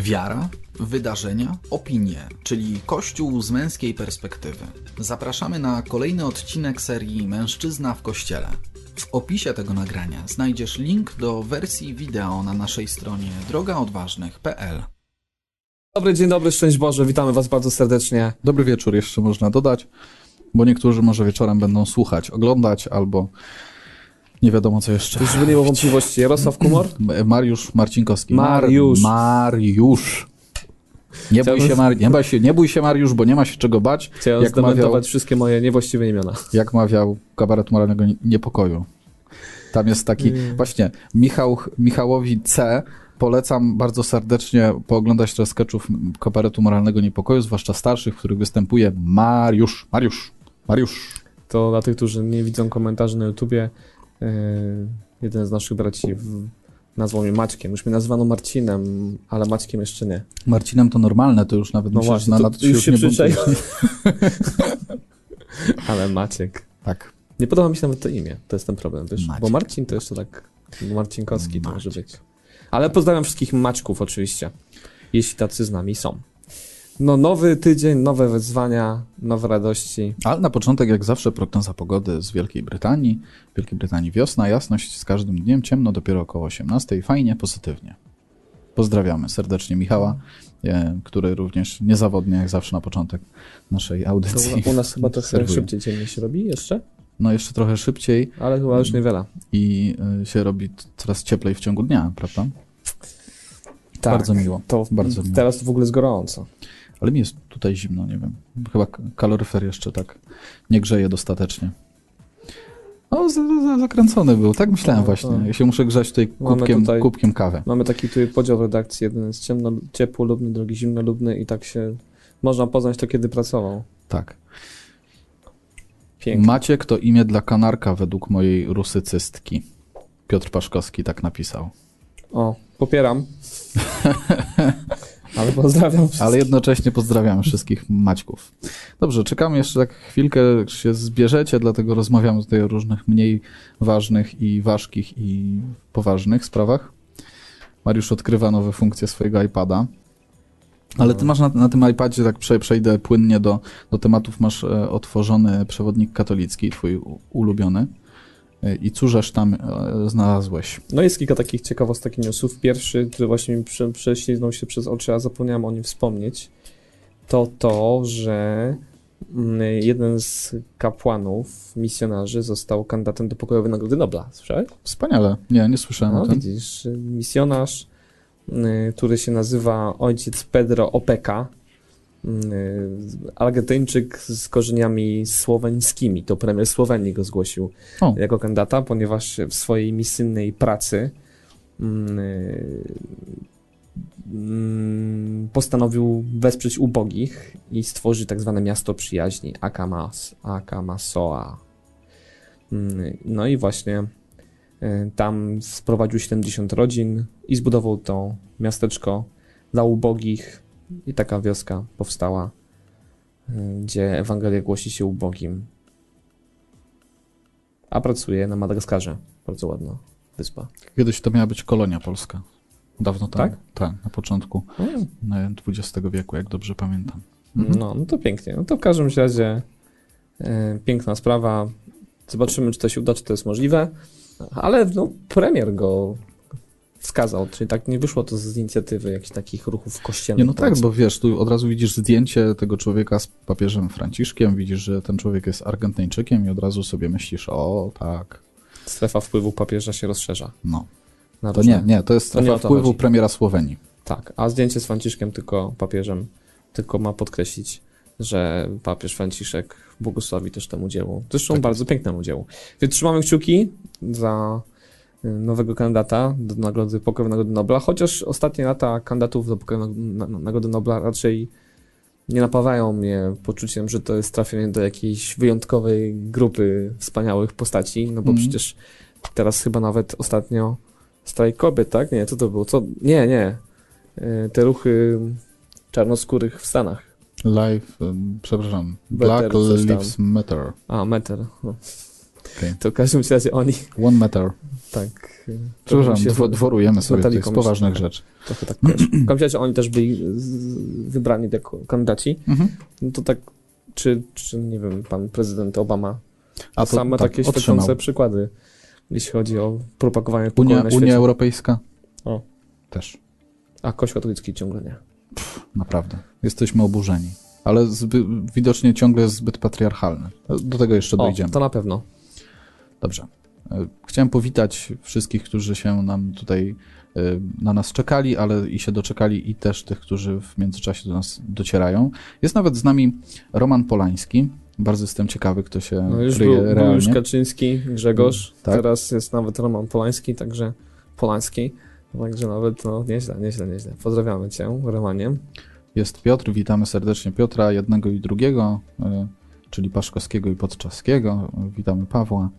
Wiara, wydarzenia, opinie, czyli Kościół z męskiej perspektywy. Zapraszamy na kolejny odcinek serii Mężczyzna w Kościele. W opisie tego nagrania znajdziesz link do wersji wideo na naszej stronie drogaodważnych.pl. Dobry dzień dobry, szczęść Boże, witamy Was bardzo serdecznie. Dobry wieczór jeszcze można dodać, bo niektórzy może wieczorem będą słuchać, oglądać albo nie wiadomo co jeszcze. Już nie było wątpliwości, Jarosław Kumor? Mariusz Marcinkowski. Mariusz. Mar Mariusz. Nie bój, się, Mar... nie, bój się, nie bój się Mariusz, bo nie ma się czego bać. Chciałem Jak mawiał, wszystkie moje niewłaściwe imiona. jak mawiał kabaret moralnego nie- niepokoju. Tam jest taki, Mm. właśnie, Michał, Michałowi C. Polecam bardzo serdecznie pooglądać trochę sketchów kabaretu moralnego niepokoju, zwłaszcza starszych, w których występuje Mariusz. Mariusz. Mariusz. To dla tych, którzy nie widzą komentarzy na YouTubie, jeden z naszych braci w, nazwał mnie Maćkiem. Już mnie nazywano Marcinem, ale Maćkiem jeszcze nie. Marcinem to normalne, to już nawet No myślę, właśnie, na to lat już się buntujesz. Ale Maciek. Tak. Nie podoba mi się nawet to imię, to jest ten problem, wiesz? Maciek. Bo Marcin to jeszcze tak, Marcinkowski to może Maciek. być. Ale pozdrawiam wszystkich Maćków oczywiście, jeśli tacy z nami są. No nowy tydzień, nowe wyzwania, nowe radości. Ale na początek, jak zawsze, prognoza pogody z Wielkiej Brytanii. W Wielkiej Brytanii wiosna, jasność z każdym dniem, ciemno dopiero około 18. Fajnie, pozytywnie. Pozdrawiamy serdecznie Michała, e, który również niezawodnie, jak zawsze na początek naszej To audycji. u nas chyba trochę serwuje. szybciej ciemniej się robi jeszcze, No jeszcze trochę szybciej ale chyba już niewiele. i e, się robi coraz cieplej w ciągu dnia, prawda? Tak, Bardzo miło. To Bardzo miło. teraz to w ogóle jest gorąco. Ale mi jest tutaj zimno, nie wiem. Chyba kaloryfer jeszcze tak nie grzeje dostatecznie. O, za, za, zakręcony był, tak myślałem No, właśnie. Ja się muszę grzać tutaj kubkiem, tutaj- kubkiem kawy. Mamy taki tutaj podział redakcji, jeden jest ciemno, ciepłolubny, drugi zimnolubny i tak się można poznać to, kiedy pracował. Tak. Pięknie. Maciek to imię dla kanarka według mojej rusycystki. Piotr Paszkowski tak napisał. O, popieram. Ale pozdrawiam wszystkich. Ale jednocześnie pozdrawiam wszystkich Maćków. Dobrze, czekamy jeszcze tak chwilkę, się zbierzecie, dlatego rozmawiamy tutaj o różnych mniej ważnych i ważkich i poważnych sprawach. Mariusz odkrywa nowe funkcje swojego iPada. Ale ty masz na, na tym iPadzie, tak prze, przejdę płynnie do, do tematów, masz e, otworzony przewodnik katolicki, twój ulubiony. E, I cóżeż tam e, znalazłeś? No jest kilka takich ciekawostek i newsów. Pierwszy, który właśnie mi prze, prześliznął się przez oczy, a zapomniałem o nim wspomnieć, to to, że mm, jeden z kapłanów, misjonarzy, został kandydatem do pokojowej Nagrody Nobla. Słyszałeś? Wspaniale. Nie, nie słyszałem No o tym. widzisz, misjonarz, y, który się nazywa ojciec Pedro Opeka, Argentyńczyk z korzeniami słoweńskimi. To premier Słowenii go zgłosił O. jako kandydata, ponieważ w swojej misyjnej pracy y, y, postanowił wesprzeć ubogich i stworzyć tak zwane miasto przyjaźni, Akamas, Akamasoa. Y, No i właśnie y, tam sprowadził 70 rodzin i zbudował to miasteczko dla ubogich i taka wioska powstała, y, gdzie Ewangelia głosi się ubogim. A pracuje na Madagaskarze. Bardzo ładna wyspa. Kiedyś to miała być kolonia polska. Dawno temu. Tak? Tak, na początku e, XX wieku, jak dobrze pamiętam. Mhm. No, no to pięknie. No to w każdym razie e, piękna sprawa. Zobaczymy, czy to się uda, czy to jest możliwe. Ale no, premier go wskazał, czyli tak nie wyszło to z inicjatywy jakichś takich ruchów kościelnych. Nie, no tak, bo wiesz, tu od razu widzisz zdjęcie tego człowieka z papieżem Franciszkiem, widzisz, że ten człowiek jest Argentyńczykiem i od razu sobie myślisz, o tak, Strefa wpływu papieża się rozszerza. no. Na To różne- nie, nie, to jest strefa to wpływu chodzi. premiera Słowenii. Tak, a zdjęcie z Franciszkiem tylko papieżem, tylko ma podkreślić, że papież Franciszek błogosławi też temu dziełu. Zresztą Tak bardzo pięknemu dziełu. Więc trzymamy kciuki za nowego kandydata do nagrody Pokoju Nagrody Nobla, chociaż ostatnie lata kandydatów do Pokoju na, na, Nagrody Nobla raczej nie napawają mnie poczuciem, że to jest trafienie do jakiejś wyjątkowej grupy wspaniałych postaci, no bo Mhm. przecież teraz chyba nawet ostatnio strajk kobiet, tak? Nie, co to było? Co? Nie, nie. Y, Te ruchy czarnoskórych w Stanach. Live, em, przepraszam, Black. Lives Matter. A, meter. No. Okej. To w każdym razie oni, One matter. Tak... Przepraszam, się dwo, dworujemy sobie Komsz- poważnych rzeczy. Trochę tak kojarzy. W każdym razie oni też byli wybrani jako kandydaci. Mhm. No to tak, czy, czy nie wiem, pan prezydent Obama A to same tak, takie otrzymał. świecące przykłady, jeśli chodzi o propagowanie Unia. Unia Europejska? O. Też. A Kościół katolicki ciągle nie. Naprawdę. Jesteśmy oburzeni. Ale widocznie ciągle jest zbyt patriarchalny. Do tego jeszcze O, dojdziemy. to na pewno. Dobrze. E, Chciałem powitać wszystkich, którzy się nam tutaj e, na nas czekali, ale i się doczekali, i też tych, którzy w międzyczasie do nas docierają. Jest nawet z nami Roman Polański. Bardzo jestem ciekawy, kto się No już kryje był, był realnie. już Kaczyński, Grzegorz, Tak. teraz jest nawet Roman Polański, także Polański. Także nawet, no nieźle, nieźle, nieźle. Pozdrawiamy cię, Romanie. Jest Piotr, witamy serdecznie Piotra, jednego i drugiego, e, czyli Paszkowskiego i Podczaskiego. Witamy Pawła,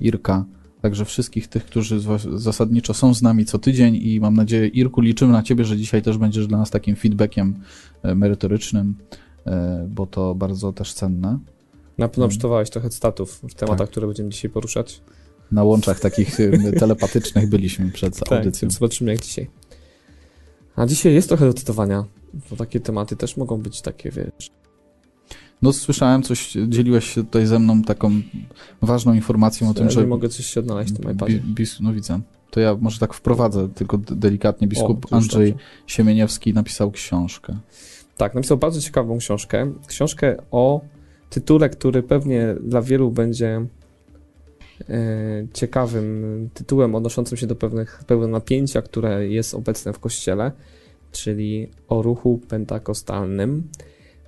Irka, także wszystkich tych, którzy zasadniczo są z nami co tydzień i mam nadzieję, Irku, liczymy na Ciebie, że dzisiaj też będziesz dla nas takim feedbackiem e, merytorycznym, e, bo to bardzo też cenne. Na pewno Mhm. przytowałeś trochę cytatów w tematach, Tak. które będziemy dzisiaj poruszać. Na łączach takich e, telepatycznych byliśmy przed Tak, audycją. zobaczymy jak dzisiaj. A dzisiaj jest trochę do cytowania, bo takie tematy też mogą być takie, wiesz, No słyszałem coś, dzieliłeś się tutaj ze mną taką ważną informacją o tym, że mogę coś się odnaleźć w tym iPadzie. Bi, bis, no widzę. To ja może tak wprowadzę, tylko delikatnie. Biskup O, Andrzej dobrze. Siemieniewski napisał książkę. Tak, napisał bardzo ciekawą książkę. Książkę o tytule, który pewnie dla wielu będzie e, ciekawym tytułem odnoszącym się do pewnych, pewnego napięcia, które jest obecne w kościele, czyli o ruchu pentakostalnym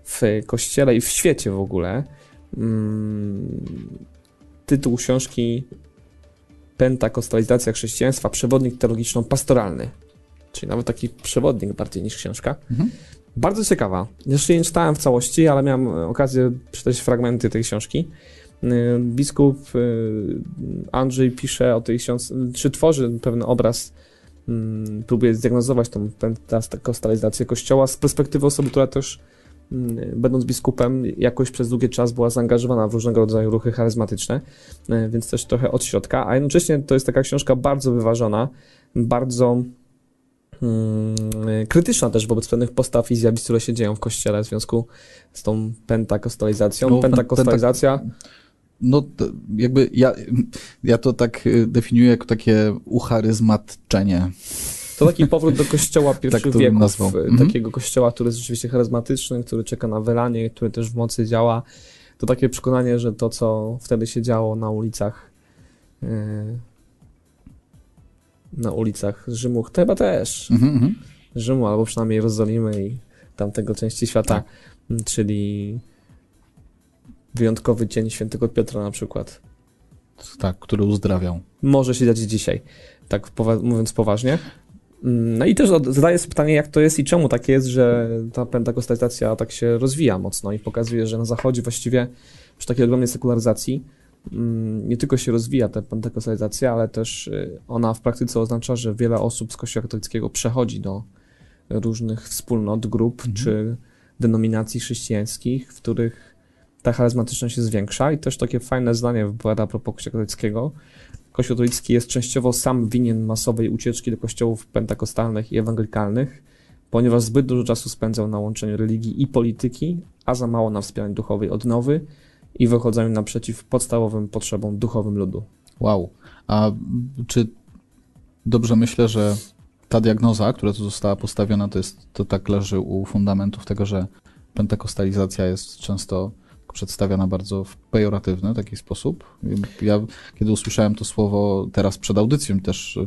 w kościele i w świecie w ogóle. Mm, tytuł książki Pentakostalizacja chrześcijaństwa, przewodnik teologiczno-pastoralny. Czyli nawet taki przewodnik bardziej niż książka. Mhm. Bardzo ciekawa. Jeszcze nie czytałem w całości, ale miałem okazję czytać fragmenty tej książki. Y, Biskup y, Andrzej pisze o tej książce, czy tworzy pewien obraz, mm, próbuje zdiagnozować tą pentakostalizację kościoła z perspektywy osoby, która też będąc biskupem jakoś przez długi czas była zaangażowana w różnego rodzaju ruchy charyzmatyczne, y, więc też trochę od środka, a jednocześnie to jest taka książka bardzo wyważona, bardzo mm, krytyczna też wobec pewnych postaw i zjawisk, które się dzieją w kościele w związku z tą pentakostalizacją. No, pen- Pentakostalizacja, No to jakby ja, ja to tak y, definiuję jako takie ucharyzmatczenie. To taki powrót do kościoła pierwszych Tak wieków, nazwał. Mhm. takiego kościoła, który jest rzeczywiście charyzmatyczny, który czeka na wylanie, który też w mocy działa. To takie przekonanie, że to, co wtedy się działo na ulicach e, na ulicach Rzymu, chyba też Mhm, mhm. Rzymu, albo przynajmniej Jerozolimy i tamtego części świata, Tak. czyli wyjątkowy dzień świętego Piotra na przykład. Tak, który uzdrawiał. Może się dziać dzisiaj, tak powa- mówiąc poważnie. Mm, No i też zadaję sobie pytanie, jak to jest i czemu tak jest, że ta pentakostalizacja tak się rozwija mocno i pokazuje, że na zachodzie właściwie przy takiej ogromnej sekularyzacji mm, nie tylko się rozwija ta pentakostalizacja, ale też y, ona w praktyce oznacza, że wiele osób z kościoła katolickiego przechodzi do różnych wspólnot, grup Mhm. czy denominacji chrześcijańskich, w których ta charyzmatyczność się zwiększa i też takie fajne zdanie wypowiada propos kościoła katolickiego. Kościół katolicki jest częściowo sam winien masowej ucieczki do kościołów pentakostalnych i ewangelikalnych, ponieważ zbyt dużo czasu spędzał na łączeniu religii i polityki, a za mało na wspieraniu duchowej odnowy i wychodzeniu naprzeciw podstawowym potrzebom duchowym ludu. Wow. A czy dobrze myślę, że ta diagnoza, która tu została postawiona, to jest to tak leży u fundamentów tego, że pentakostalizacja jest często przedstawiana bardzo w pejoratywny taki sposób. Ja, kiedy usłyszałem to słowo teraz przed audycją też,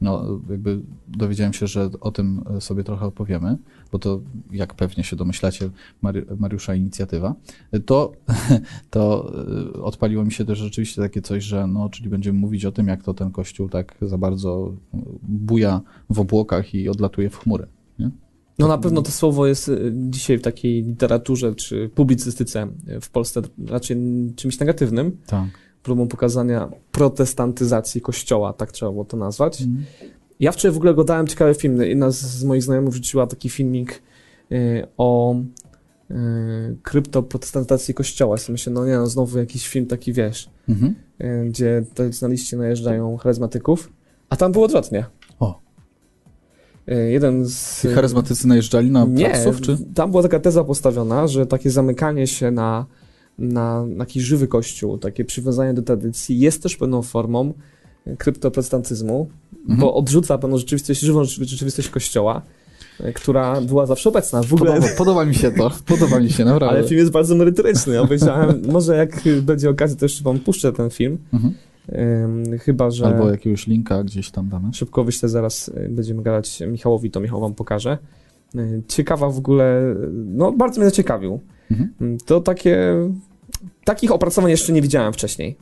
no, jakby dowiedziałem się, że o tym sobie trochę opowiemy, bo to, jak pewnie się domyślacie, Mari Mariusza inicjatywa, to, to y, odpaliło mi się też rzeczywiście takie coś, że no, czyli będziemy mówić o tym, jak to ten kościół tak za bardzo buja w obłokach i odlatuje w chmury. Nie? No na pewno to słowo jest y, dzisiaj w takiej literaturze czy publicystyce w Polsce raczej czymś negatywnym, Tak. próbą pokazania protestantyzacji kościoła, tak trzeba było to nazwać. Mhm. Ja wczoraj w ogóle oglądałem ciekawy film. Jedna z, moich znajomych wrzuciła taki filmik y, o kryptoprotestantacji kościoła. Sobie myślę, no nie no, znowu jakiś film taki, wiesz, Mhm. gdzie tradycjonaliści najeżdżają charyzmatyków, a tam było odwrotnie. Yy, jeden z... Charyzmatycy najeżdżali na Nie, praców, czy? tam była taka teza postawiona, że takie zamykanie się na, na, na jakiś żywy kościół, takie przywiązanie do tradycji jest też pewną formą kryptoprotestantyzmu, Mhm. bo odrzuca pewną rzeczywistość, żywą rzeczywistość kościoła, e, która była zawsze obecna. W ogóle, Podoba, podoba mi się to, podoba mi się, naprawdę. ale film jest bardzo merytoryczny. Obejrzałem, może jak będzie okazja, to jeszcze wam puszczę ten film. Mhm. Chyba, że Albo jakiegoś linka gdzieś tam damy. szybko wyślę, zaraz y, będziemy gadać Michałowi, to Michał wam pokaże. Y, Ciekawa w ogóle, no bardzo mnie zaciekawił. Mhm. Mm, To takie, takich opracowań jeszcze nie widziałem wcześniej.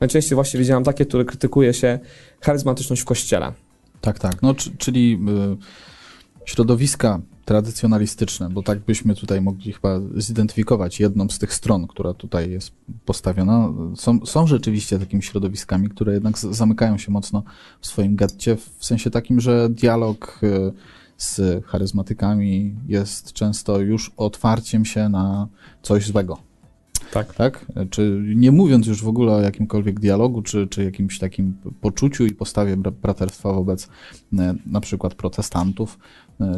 Najczęściej właśnie widziałem takie, które krytykuje się charyzmatyczność w kościele. Tak, tak. No, czy, czyli y, środowiska tradycjonalistyczne, bo tak byśmy tutaj mogli chyba zidentyfikować jedną z tych stron, która tutaj jest postawiona, są, są rzeczywiście takimi środowiskami, które jednak zamykają się mocno w swoim getcie, w sensie takim, że dialog y, z charyzmatykami jest często już otwarciem się na coś złego. Tak. tak? Czy nie mówiąc już w ogóle o jakimkolwiek dialogu, czy, czy jakimś takim poczuciu i postawie bra- braterstwa wobec e, na przykład protestantów,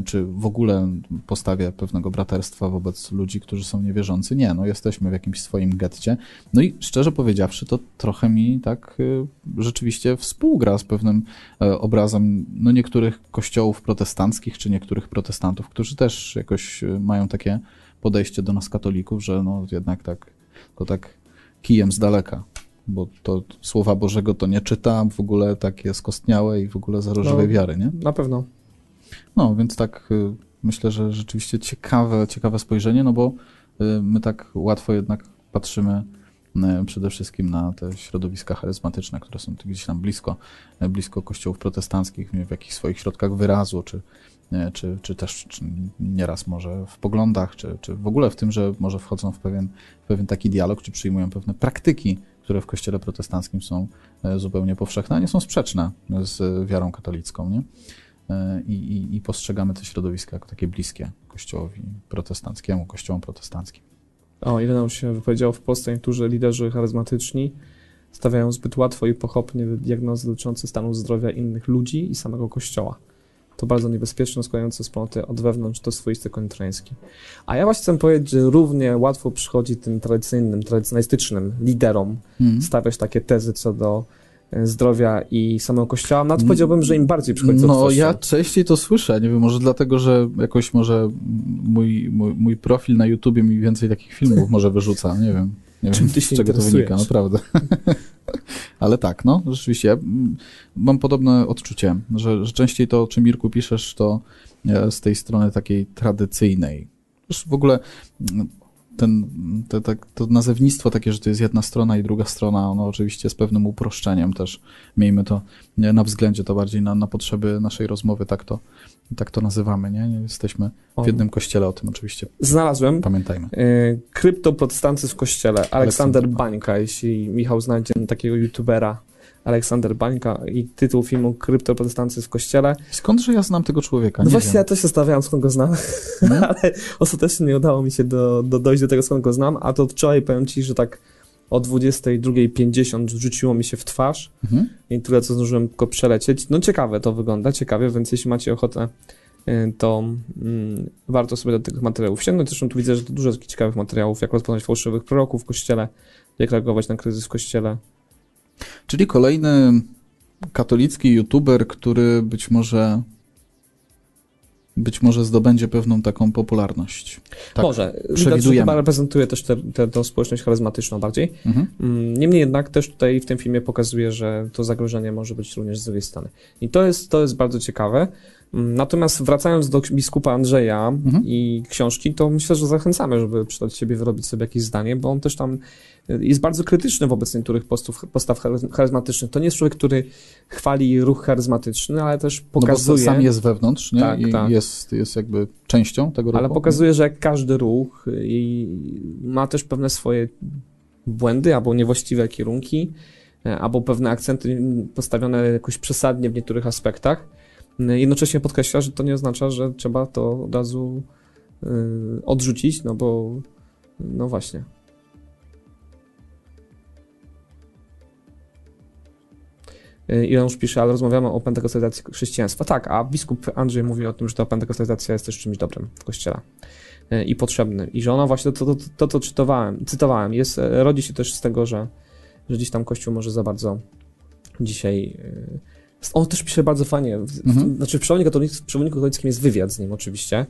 czy w ogóle postawie pewnego braterstwa wobec ludzi, którzy są niewierzący. Nie, no jesteśmy w jakimś swoim getcie. No i szczerze powiedziawszy, to trochę mi tak e, rzeczywiście współgra z pewnym e, obrazem no niektórych kościołów protestanckich, czy niektórych protestantów, którzy też jakoś e, mają takie podejście do nas katolików, że no jednak tak, to tak kijem z daleka, bo to Słowa Bożego to nie czyta, w ogóle takie skostniałe i w ogóle zarożowej No. wiary, nie? Na pewno. No, więc tak y, myślę, że rzeczywiście ciekawe, ciekawe spojrzenie, no bo y, my tak łatwo jednak patrzymy y, przede wszystkim na te środowiska charyzmatyczne, które są gdzieś tam blisko, blisko kościołów protestanckich, w jakichś swoich środkach wyrazu, czy, czy, czy też czy nieraz może w poglądach, czy, czy w ogóle w tym, że może wchodzą w pewien, w pewien taki dialog, czy przyjmują pewne praktyki, które w kościele protestanckim są zupełnie powszechne, a nie są sprzeczne z wiarą katolicką, nie? I, i, i postrzegamy te środowiska jako takie bliskie kościołowi protestanckiemu, kościołom protestanckim. O, ile nam się wypowiedziało w Polsce, niektórzy liderzy charyzmatyczni stawiają zbyt łatwo i pochopnie diagnozy dotyczące stanu zdrowia innych ludzi i samego Kościoła. To bardzo niebezpieczne, składające wspólnoty od wewnątrz to swoiste koń trojański. A ja właśnie chcę powiedzieć, że równie łatwo przychodzi tym tradycyjnym, tradycjonalistycznym liderom stawiać takie tezy co do e, zdrowia i samego Kościoła. Nawet powiedziałbym, że im bardziej przychodzi z No ja częściej to słyszę, nie wiem, może dlatego, że jakoś może mój, mój, mój profil na YouTubie mi więcej takich filmów może wyrzuca, nie wiem. Nie Czym wiem, ty z się czego to wynika, naprawdę. Ale tak, no, rzeczywiście. Ja mm, mam podobne odczucie, że, że częściej to, o czym Mirku piszesz, to e, z tej strony takiej tradycyjnej. Już w ogóle mm, ten, te, tak, to nazewnictwo takie, że to jest jedna strona i druga strona, ono oczywiście z pewnym uproszczeniem też. Miejmy to na względzie, to bardziej na, na potrzeby naszej rozmowy, tak to, tak to nazywamy, nie? jesteśmy w jednym kościele, o tym oczywiście Znalazłem pamiętajmy. e, kryptoprotestancy w Kościele. Aleksander Aleksander Bańka, jeśli Michał znajdzie takiego youtubera Aleksander Bańka i tytuł filmu Kryptoprotestancy w Kościele. Skądże ja znam tego człowieka? No Nie właśnie wiem. ja też się stawiałem, skąd go znam, Hmm? ale ostatecznie nie udało mi się do, do dojść do tego, skąd go znam, a to wczoraj powiem Ci, że tak o 22.50 rzuciło mi się w twarz Mhm. i tyle, co zdążyłem tylko przelecieć. No ciekawe to wygląda, ciekawie, więc jeśli macie ochotę, y, to mm, warto sobie do tych materiałów sięgnąć. Zresztą tu widzę, że to dużo takich ciekawych materiałów, jak rozpoznać fałszywych proroków w Kościele, jak reagować na kryzys w Kościele. Czyli kolejny katolicki youtuber, który być może być może zdobędzie pewną taką popularność. Tak. Może. Przewidujemy. chyba reprezentuje też tę społeczność charyzmatyczną bardziej. Mhm. Mm, Niemniej jednak też tutaj w tym filmie pokazuje, że to zagrożenie może być również z drugiej strony. I to jest, to jest bardzo ciekawe. Natomiast wracając do biskupa Andrzeja Mhm. i książki, to myślę, że zachęcamy, żeby przydać siebie, wyrobić sobie jakieś zdanie, bo on też tam y, jest bardzo krytyczny wobec niektórych postów, postaw charyz- charyzmatycznych. To nie jest człowiek, który chwali ruch charyzmatyczny, ale też No bo pokazuje... sam jest wewnątrz, nie? Tak, I tak. Jest, jest jakby częścią tego ruchu. Ale pokazuje, że jak każdy ruch y, i ma też pewne swoje błędy albo niewłaściwe kierunki, e, albo pewne akcenty postawione jakoś przesadnie w niektórych aspektach. Y, Jednocześnie podkreśla, że to nie oznacza, że trzeba to od razu y, odrzucić, no bo no właśnie. Y, I on już pisze, ale rozmawiamy o pentekostalizacji chrześcijaństwa. Tak, a biskup Andrzej mówi o tym, że ta pentekostalizacja jest też czymś dobrym w kościele i potrzebnym. I że ona właśnie, to, to, to, to czytowałem, cytowałem, jest, rodzi się też z tego, że, że gdzieś tam Kościół może za bardzo dzisiaj... On też pisze bardzo fajnie. Mhm. Znaczy, w przewodniku katolickim, przewodniku katolickim jest wywiad z nim oczywiście,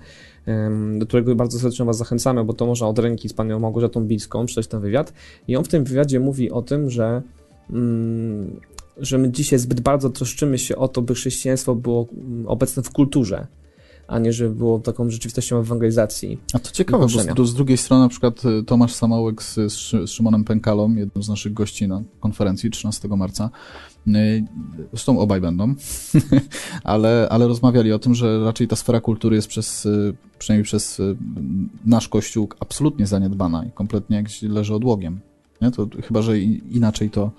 do którego bardzo serdecznie Was zachęcamy, bo to można od ręki z panią Małgorzatą Bilską przeczytać ten wywiad. I on w tym wywiadzie mówi o tym, że mm, że my dzisiaj zbyt bardzo troszczymy się o to, by chrześcijaństwo było mm, obecne w kulturze, a nie żeby było taką rzeczywistością ewangelizacji. A to ciekawe, bo z, z, drugiej strony na przykład y, Tomasz Samałek z, z, Szymonem Pękalą, jednym z naszych gości na konferencji 13 marca, y, zresztą obaj będą, ale, ale rozmawiali o tym, że raczej ta sfera kultury jest przez, y, przynajmniej przez nasz Kościół absolutnie zaniedbana i kompletnie jak leży odłogiem. Nie? To chyba, że inaczej to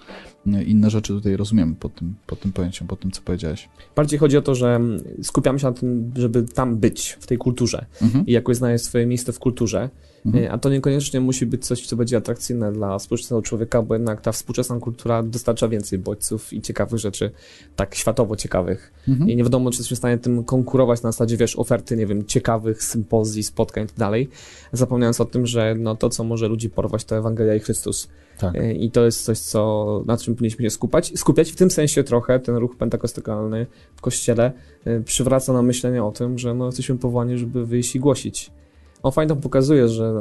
inne rzeczy tutaj rozumiem pod tym, pod tym pojęciem, pod tym, co powiedziałeś. Bardziej chodzi o to, że skupiamy się na tym, żeby tam być, w tej kulturze mhm. i jakoś znaleźć swoje miejsce w kulturze, mhm. a to niekoniecznie musi być coś, co będzie atrakcyjne dla współczesnego człowieka, bo jednak ta współczesna kultura dostarcza więcej bodźców i ciekawych rzeczy, tak światowo ciekawych. Mhm. I nie wiadomo, czy jesteśmy w stanie tym konkurować na zasadzie, wiesz, oferty, nie wiem, ciekawych sympozji, spotkań i tak dalej, zapomniając o tym, że no, to, co może ludzi porwać, to Ewangelia i Chrystus. Tak. E, I to jest coś, co, na czym powinniśmy się skupiać. skupiać. W tym sensie trochę ten ruch pentakostykaalny w kościele e, przywraca nam myślenie o tym, że no, jesteśmy powołani, żeby wyjść i głosić on fajnie to pokazuje, że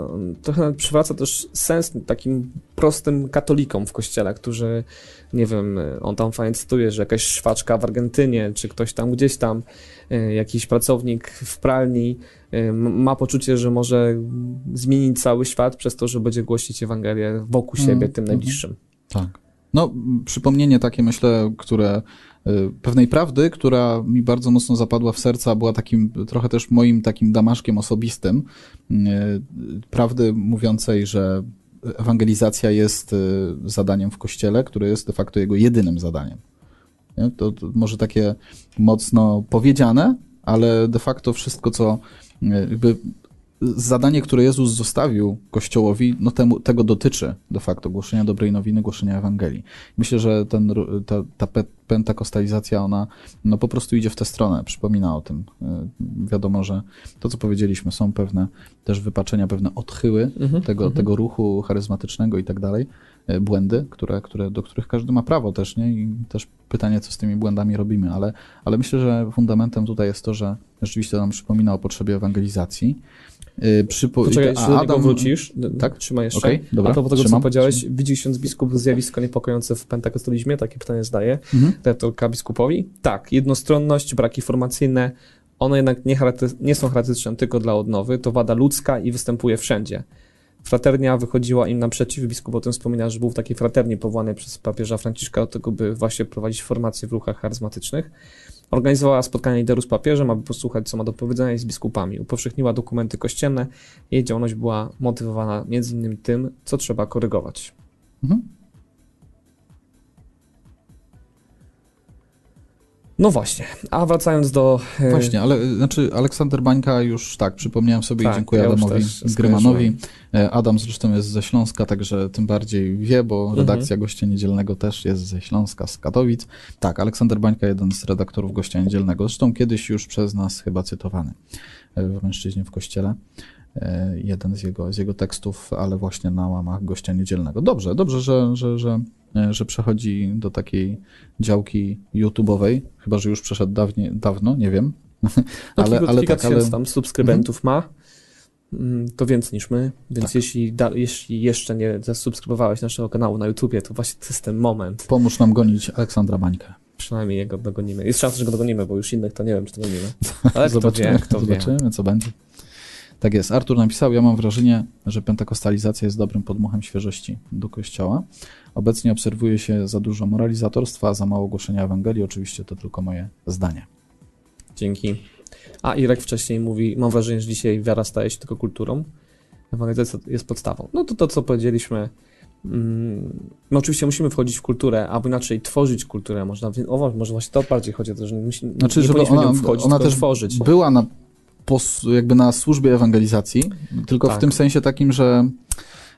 trochę przywraca też sens takim prostym katolikom w kościele, którzy, nie wiem, on tam fajnie cytuje, że jakaś szwaczka w Argentynie, czy ktoś tam gdzieś tam, e, jakiś pracownik w pralni e, ma poczucie, że może zmienić cały świat przez to, że będzie głosić Ewangelię wokół siebie, mm, tym najbliższym. Tak. No, przypomnienie takie, myślę, które pewnej prawdy, która mi bardzo mocno zapadła w serca, była takim trochę też moim takim damaszkiem osobistym. Y, prawdy mówiącej, że ewangelizacja jest y, zadaniem w kościele, które jest de facto jego jedynym zadaniem. To, to może takie mocno powiedziane, ale de facto wszystko, co jakby zadanie, które Jezus zostawił Kościołowi, no temu, tego dotyczy de facto głoszenia dobrej nowiny, głoszenia Ewangelii. Myślę, że ten, ta, ta pentakostalizacja, ona no po prostu idzie w tę stronę, przypomina o tym. E, wiadomo, że to, co powiedzieliśmy, są pewne też wypaczenia, pewne odchyły mhm, tego, mhm. tego ruchu charyzmatycznego i tak dalej, e, błędy, które, które, do których każdy ma prawo też, nie? I też pytanie, co z tymi błędami robimy, ale, ale myślę, że fundamentem tutaj jest to, że rzeczywiście nam przypomina o potrzebie ewangelizacji, przypo... Poczekaj, jeśli Adam... wrócisz, tak? trzymaj jeszcze. Okay, dobra, A propos tego, trzymam. co powiedziałeś, widzi ksiądz biskup zjawisko niepokojące w pentakostolizmie? Takie pytanie zdaje mhm. redaktorka biskupowi. Tak, jednostronność, braki formacyjne, one jednak nie, nie są charakterystyczne tylko dla odnowy, to wada ludzka i występuje wszędzie. Fraternia wychodziła im naprzeciw, biskup o tym wspomina, że był w takiej fraternie powołany przez papieża Franciszka do tego, by właśnie prowadzić formacje w ruchach charyzmatycznych. Organizowała spotkanie liderów z papieżem, aby posłuchać, co ma do powiedzenia i z biskupami. Upowszechniła dokumenty kościelne. Jej działalność była motywowana między innymi tym, co trzeba korygować. Mhm. No właśnie, a wracając do... E, właśnie, ale znaczy Aleksander Bańka już tak, przypomniałem sobie tak, i dziękuję ja Adamowi Grymanowi. E, Adam zresztą jest ze Śląska, także tym bardziej wie, bo mhm. redakcja mhm. Gościa Niedzielnego też jest ze Śląska, z Katowic. Tak, Aleksander Bańka, jeden z redaktorów Gościa Niedzielnego, zresztą kiedyś już przez nas chyba cytowany e, w Mężczyźnie w Kościele jeden z jego, z jego tekstów, ale właśnie na łamach gościa niedzielnego. Dobrze, dobrze, że, że, że E, że przechodzi do takiej działki YouTube'owej, chyba że już przeszedł dawnie, dawno, nie wiem. No, ale, kilku, ale kilka tak, ale... tam subskrybentów mhm. ma, mm, to więcej niż my, więc tak. jeśli, da, jeśli jeszcze nie zasubskrybowałeś naszego kanału na YouTubie, to właśnie to jest ten moment. Pomóż nam gonić Aleksandra Bańkę. Przynajmniej jego dogonimy. Jest szansa, że go dogonimy, bo już innych to nie wiem, czy dogonimy. Ale zobaczymy, kto wie, kto zobaczymy, wie. co będzie. Tak jest. Artur napisał, ja mam wrażenie, że pentakostalizacja jest dobrym podmuchem świeżości do kościoła. Obecnie obserwuje się za dużo moralizatorstwa, a za mało głoszenia Ewangelii. Oczywiście to tylko moje zdanie. Dzięki. A Irek wcześniej mówi, mam wrażenie, że dzisiaj wiara staje się tylko kulturą. Ewangelizacja jest podstawą. No to to, co powiedzieliśmy, mm, no oczywiście musimy wchodzić w kulturę, albo inaczej tworzyć kulturę. Można, o, może właśnie to bardziej chodzi o to, że musi, znaczy, nie żeby ona, wchodzić, ona też tworzyć. była na pos, jakby na służbie ewangelizacji, tylko Tak. w tym sensie takim, że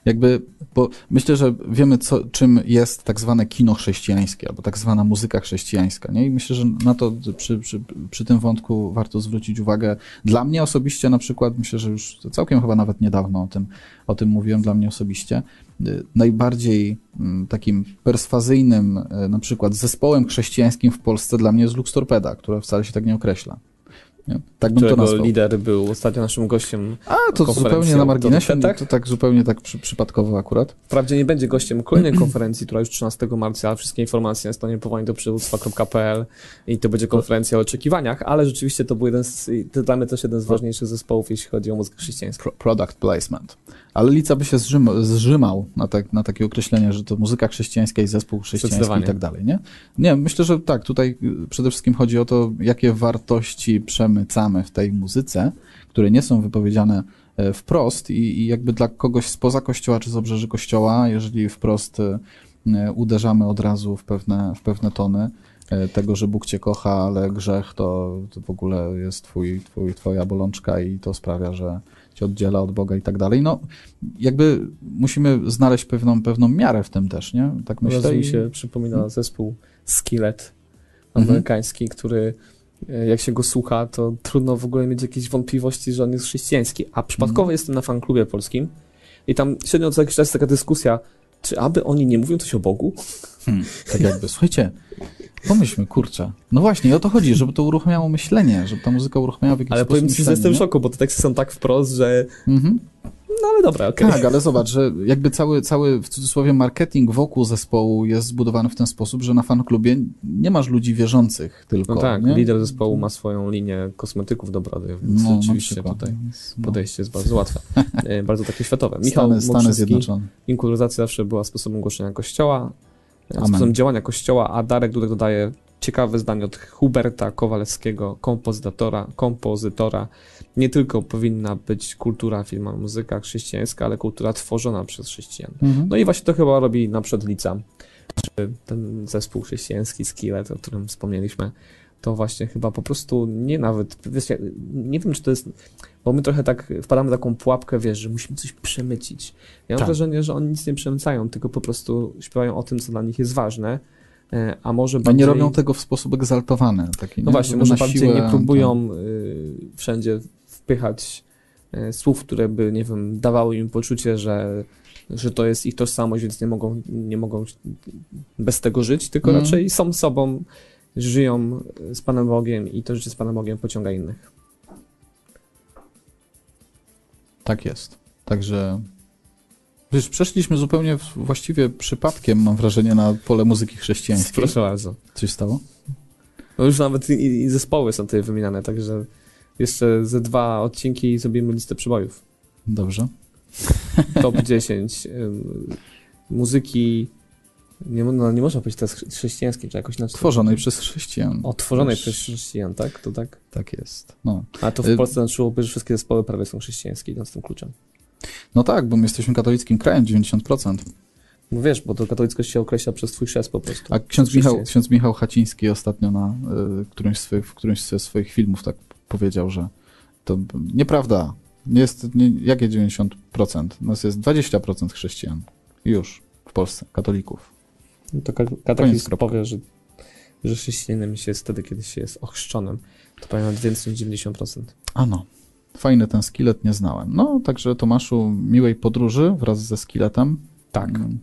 jakby, bo myślę, że wiemy, co, czym jest tak zwane kino chrześcijańskie, albo tak zwana muzyka chrześcijańska, nie? I myślę, że na to przy, przy, przy tym wątku warto zwrócić uwagę. Dla mnie osobiście na przykład, myślę, że już całkiem chyba nawet niedawno o tym, o tym mówiłem, dla mnie osobiście, y, najbardziej mm, takim perswazyjnym y, na przykład zespołem chrześcijańskim w Polsce dla mnie jest Lux Torpeda, która wcale się tak nie określa. Nie? Tak bym to nazwał. lider był ostatnio naszym gościem. A, to zupełnie na marginesie, torpedach? to tak zupełnie tak przy, przypadkowo akurat. Wprawdzie nie będzie gościem kolejnej konferencji, która już 13 marca, wszystkie informacje na stronie powołań do przywództwa.pl i to będzie konferencja o oczekiwaniach, ale rzeczywiście to był jeden z, to dla mnie też jeden z ważniejszych zespołów, jeśli chodzi o muzykę chrześcijańską. Pro, product placement. Ale Lica by się zrzym, zrzymał na, tak, na takie określenie, że to muzyka chrześcijańska i zespół chrześcijański i tak dalej, nie? Nie, myślę, że tak, tutaj przede wszystkim chodzi o to, jakie wartości przemycamy w tej muzyce, które nie są wypowiedziane e, wprost i, i jakby dla kogoś spoza kościoła czy z obrzeży kościoła, jeżeli wprost e, uderzamy od razu w pewne, w pewne tony e, tego, że Bóg cię kocha, ale grzech to, to w ogóle jest twój, twój, twoja bolączka i to sprawia, że cię oddziela od Boga i tak dalej. No, jakby musimy znaleźć pewną, pewną miarę w tym też, nie? Tak myślę. Myślę, mi i- się przypomina zespół Skillet Mhm. amerykański, który e, jak się go słucha, to trudno w ogóle mieć jakieś wątpliwości, że on jest chrześcijański. A przypadkowo Mhm. jestem na fanklubie polskim i tam średnio co jakiś czas jest taka dyskusja, czy aby oni nie mówią coś o Bogu? Hmm, tak jakby, słuchajcie, pomyślmy, kurczę. No właśnie, o to chodzi, żeby to uruchamiało myślenie, żeby ta muzyka uruchamiała w jakiś Ale sposób powiem ci, że jestem w szoku, bo te teksty są tak wprost, że Mhm. No ale dobra, okej. Tak, ale zobacz, że jakby cały, cały w cudzysłowie marketing wokół zespołu jest zbudowany w ten sposób, że na fanklubie nie masz ludzi wierzących tylko. No tak, nie? lider zespołu ma swoją linię kosmetyków do brody, więc No, rzeczywiście przykład. tutaj Więc, no. podejście jest bardzo łatwe. E, bardzo takie światowe. Michał Stany, Stany Zjednoczone. inkulturyzacja zawsze była sposobem głoszenia kościoła, e, Amen. sposobem działania kościoła, a Darek tutaj dodaje ciekawe zdanie od Huberta Kowalewskiego, kompozytora, kompozytora. Nie tylko powinna być kultura, filma, muzyka chrześcijańska, ale kultura tworzona przez chrześcijan. Mhm. No i właśnie to chyba robi na przykład Lica, czy ten zespół chrześcijański Skillet, o którym wspomnieliśmy, to właśnie chyba po prostu nie nawet, wiesz, nie wiem czy to jest, bo my trochę tak wpadamy w taką pułapkę, wiesz, że musimy coś przemycić. Ja mam Tak. wrażenie, że oni nic nie przemycają, tylko po prostu śpiewają o tym, co dla nich jest ważne, e, a może A nie bardziej... robią tego w sposób egzaltowany. Taki, No nie? właśnie, Żeby może bardziej siłę, nie próbują y, wszędzie wpychać y, słów, które by, nie wiem, dawały im poczucie, że, że to jest ich tożsamość, więc nie mogą, nie mogą bez tego żyć, tylko Mhm. raczej są sobą, żyją z Panem Bogiem i to życie z Panem Bogiem pociąga innych. Tak jest. Także wiesz, przeszliśmy zupełnie właściwie przypadkiem, mam wrażenie, na pole muzyki chrześcijańskiej. Proszę bardzo. Coś stało? No już nawet i, i zespoły są tutaj wymieniane, także jeszcze ze dwa odcinki i zrobimy listę przybojów. Dobrze. top 10 ym, muzyki. Nie, no, nie można powiedzieć teraz chrze- chrześcijańskiej, czy jakoś inaczej. Tworzonej przez chrześcijan. O, tworzonej przez chrześcijan, tak? To tak. Tak jest. No. A to Y- w Polsce znaczyłoby, że wszystkie zespoły prawie są chrześcijańskie, idąc tym kluczem. no tak, bo my jesteśmy katolickim krajem, 90%. Bo wiesz, bo to katolickość się określa przez twój chrzest po prostu. A ksiądz Michał, ksiądz Michał Haciński ostatnio na y, którymś, z swoich, w którymś ze swoich filmów tak powiedział, że to nieprawda. Nie jest, nie, jakie 90%? Nas jest 20% chrześcijan. Już w Polsce, katolików. No to ka- Koniec, katechizm kropka. powie, że, że chrześcijaninem się jest wtedy, kiedy się jest ochrzczonym. To powiem więcej niż 90%. Ano, fajny ten skillet, nie znałem. No, także Tomaszu, miłej podróży wraz ze skilletem. Tak. Mm.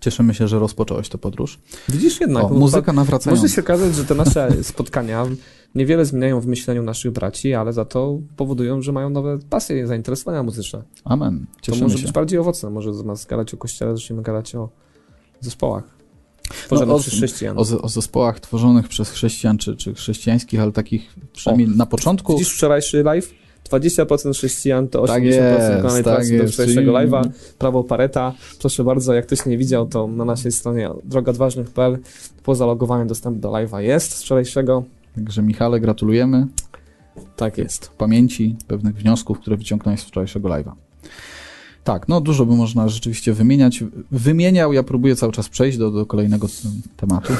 Cieszymy się, że rozpocząłeś tę podróż. Widzisz jednak, O, no, muzyka nawracająca. Może się okazać, że te nasze spotkania niewiele zmieniają w myśleniu naszych braci, ale za to powodują, że mają nowe pasje, zainteresowania muzyczne. Amen. To Cieszymy może się. być bardziej owocne. Może zamiast gadać o kościele, zaczniemy gadać o zespołach No, o- przez chrześcijan. O, o zespołach tworzonych przez chrześcijan, czy, czy chrześcijańskich, ale takich przynajmniej na początku. Widzisz wczorajszy live? 20% chrześcijan to 80% Tak jest, tak pracy do jest. wczorajszego live'a. Prawo Pareta. Proszę bardzo, jak ktoś nie widział, to na naszej stronie drogadważnych.pl po zalogowaniu dostęp do live'a jest z wczorajszego. Także Michale, gratulujemy Tak jest. pamięci pewnych wniosków, które wyciągnąłeś z wczorajszego live'a. Tak, no dużo by można rzeczywiście wymieniać. Wymieniał, ja próbuję cały czas przejść do, do kolejnego tematu.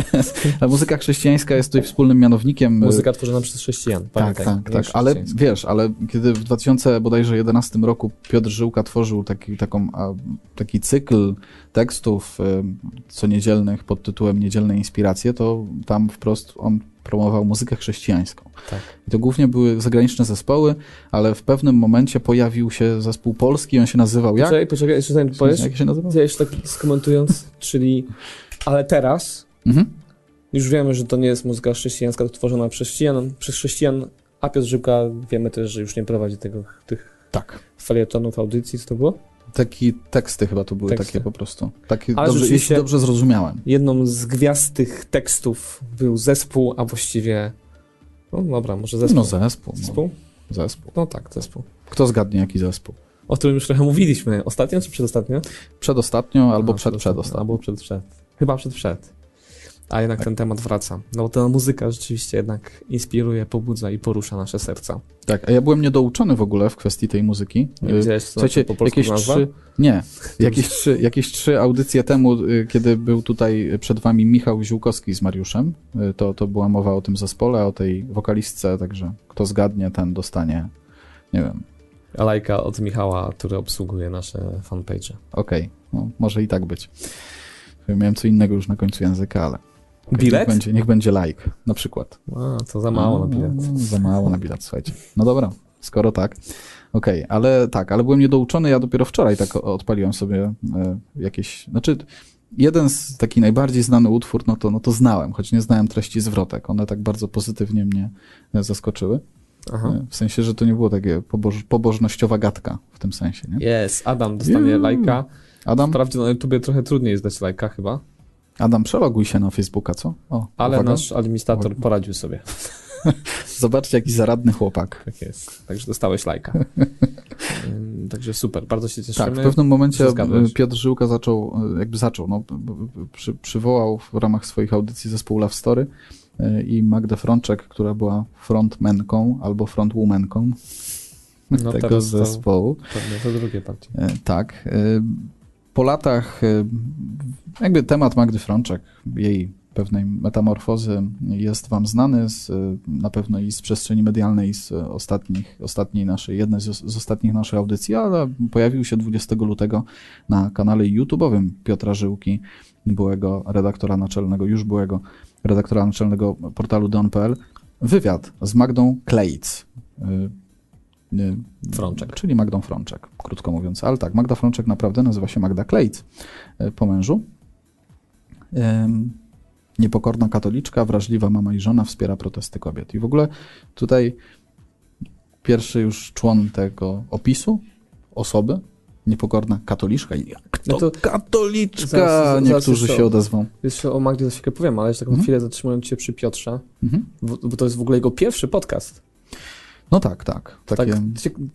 A muzyka chrześcijańska jest tutaj wspólnym mianownikiem. Muzyka tworzona przez chrześcijan, Tak, pamiętaj. tak, nie tak. Ale wiesz, ale kiedy w 2000 bodajże 11 roku Piotr Żyłka tworzył taki, taką, taki cykl tekstów y, co niedzielnych pod tytułem Niedzielne Inspiracje, to tam wprost on promował muzykę chrześcijańską. Tak. I to głównie były zagraniczne zespoły, ale w pewnym momencie pojawił się zespół polski, on się nazywał jak? Poczekaj, poczekaj, jeszcze zanim powiesz, Jak się nazywał? ja jeszcze tak skomentując, czyli ale teraz Mhm. już wiemy, że to nie jest muzyka chrześcijańska tworzona przez chrześcijan, przez chrześcijan, a Piotr Żyłka wiemy też, że już nie prowadzi tego, tych Tak. felietonów, audycji, co to było? Takie teksty chyba to były Teksty. takie po prostu. Ale dobrze, jeśli dobrze zrozumiałem. Jedną z gwiazd tych tekstów był zespół, a właściwie no dobra, może zespół. No zespół. No, Zespół? zespół. No tak, zespół. Kto zgadnie jaki zespół? O którym już trochę mówiliśmy. Ostatnio czy przedostatnio? Przedostatnio albo A, przed przedostatnio. Albo przed przed. Chyba przed przed. A jednak ten temat wraca. No bo ta muzyka rzeczywiście jednak inspiruje, pobudza i porusza nasze serca. Tak, a ja byłem niedouczony w ogóle w kwestii tej muzyki. Nie Y, wiedziałeś, co Słuchajcie, po jakieś nazwa? trzy, nie, jakieś trzy, jakieś trzy audycje temu, y, kiedy był tutaj przed wami Michał Ziółkowski z Mariuszem, y, to, to była mowa o tym zespole, o tej wokalistce, także kto zgadnie, ten dostanie, nie wiem, A lajka od Michała, który obsługuje nasze fanpage. okej, no, może i tak być. Miałem co innego już na końcu języka, ale okej, Bilet? Niech będzie, niech będzie like, na przykład. A, to za mało na bilet. No, za mało na bilet, słuchajcie. No dobra, skoro tak. Okej, ale tak, ale byłem niedouczony, ja dopiero wczoraj tak odpaliłem sobie e, jakieś, znaczy jeden z taki najbardziej znany utwór, no to, no to znałem, choć nie znałem treści zwrotek. One tak bardzo pozytywnie mnie e, zaskoczyły. Aha. E, W sensie, że to nie było takie poboż, pobożnościowa gadka w tym sensie, nie? Jest, Adam dostanie Juuu. lajka. Adam, Wprawdzie na YouTubie trochę trudniej jest dać lajka chyba, Adam, przeloguj się na Facebooka, co? O, ale uwaga. nasz administrator Uwaga. poradził sobie. Zobaczcie, jaki zaradny chłopak. Tak jest. Także dostałeś lajka. Także super, bardzo się cieszymy. Tak, w pewnym momencie Piotr Żyłka zaczął, e, jakby zaczął, no, przy, przywołał w ramach swoich audycji zespół Love Story e, i Magdę Frączek, która była frontmenką albo frontwomanką No tego to- zespołu. Pewnie to drugie bardziej. E, Tak. Po latach e, jakby temat Magdy Frączek, jej pewnej metamorfozy jest wam znany z, e, na pewno i z przestrzeni medialnej, z ostatnich, ostatniej naszej, jednej z, z ostatnich naszych audycji, ale pojawił się 20 lutego na kanale YouTube'owym Piotra Żyłki, byłego redaktora naczelnego, już byłego redaktora naczelnego portalu don.pl, wywiad z Magdą Klejc. Frączek. Czyli Magdą Frączek, krótko mówiąc. Ale tak, Magda Frączek naprawdę nazywa się Magda Klejc e, po mężu. Niepokorna katoliczka, wrażliwa mama i żona wspiera protesty kobiet. I w ogóle tutaj pierwszy już człon tego opisu osoby, niepokorna katoliczka. Jak No to to katoliczka? zaraz- zaraz Niektórzy jeszcze się o- odezwą. Jeszcze o Magdzie za chwilkę powiem, ale jeszcze taką Mhm. chwilę zatrzymując się przy Piotrze, Mhm. bo, bo to jest w ogóle jego pierwszy podcast. No tak, tak. Takie, Tak,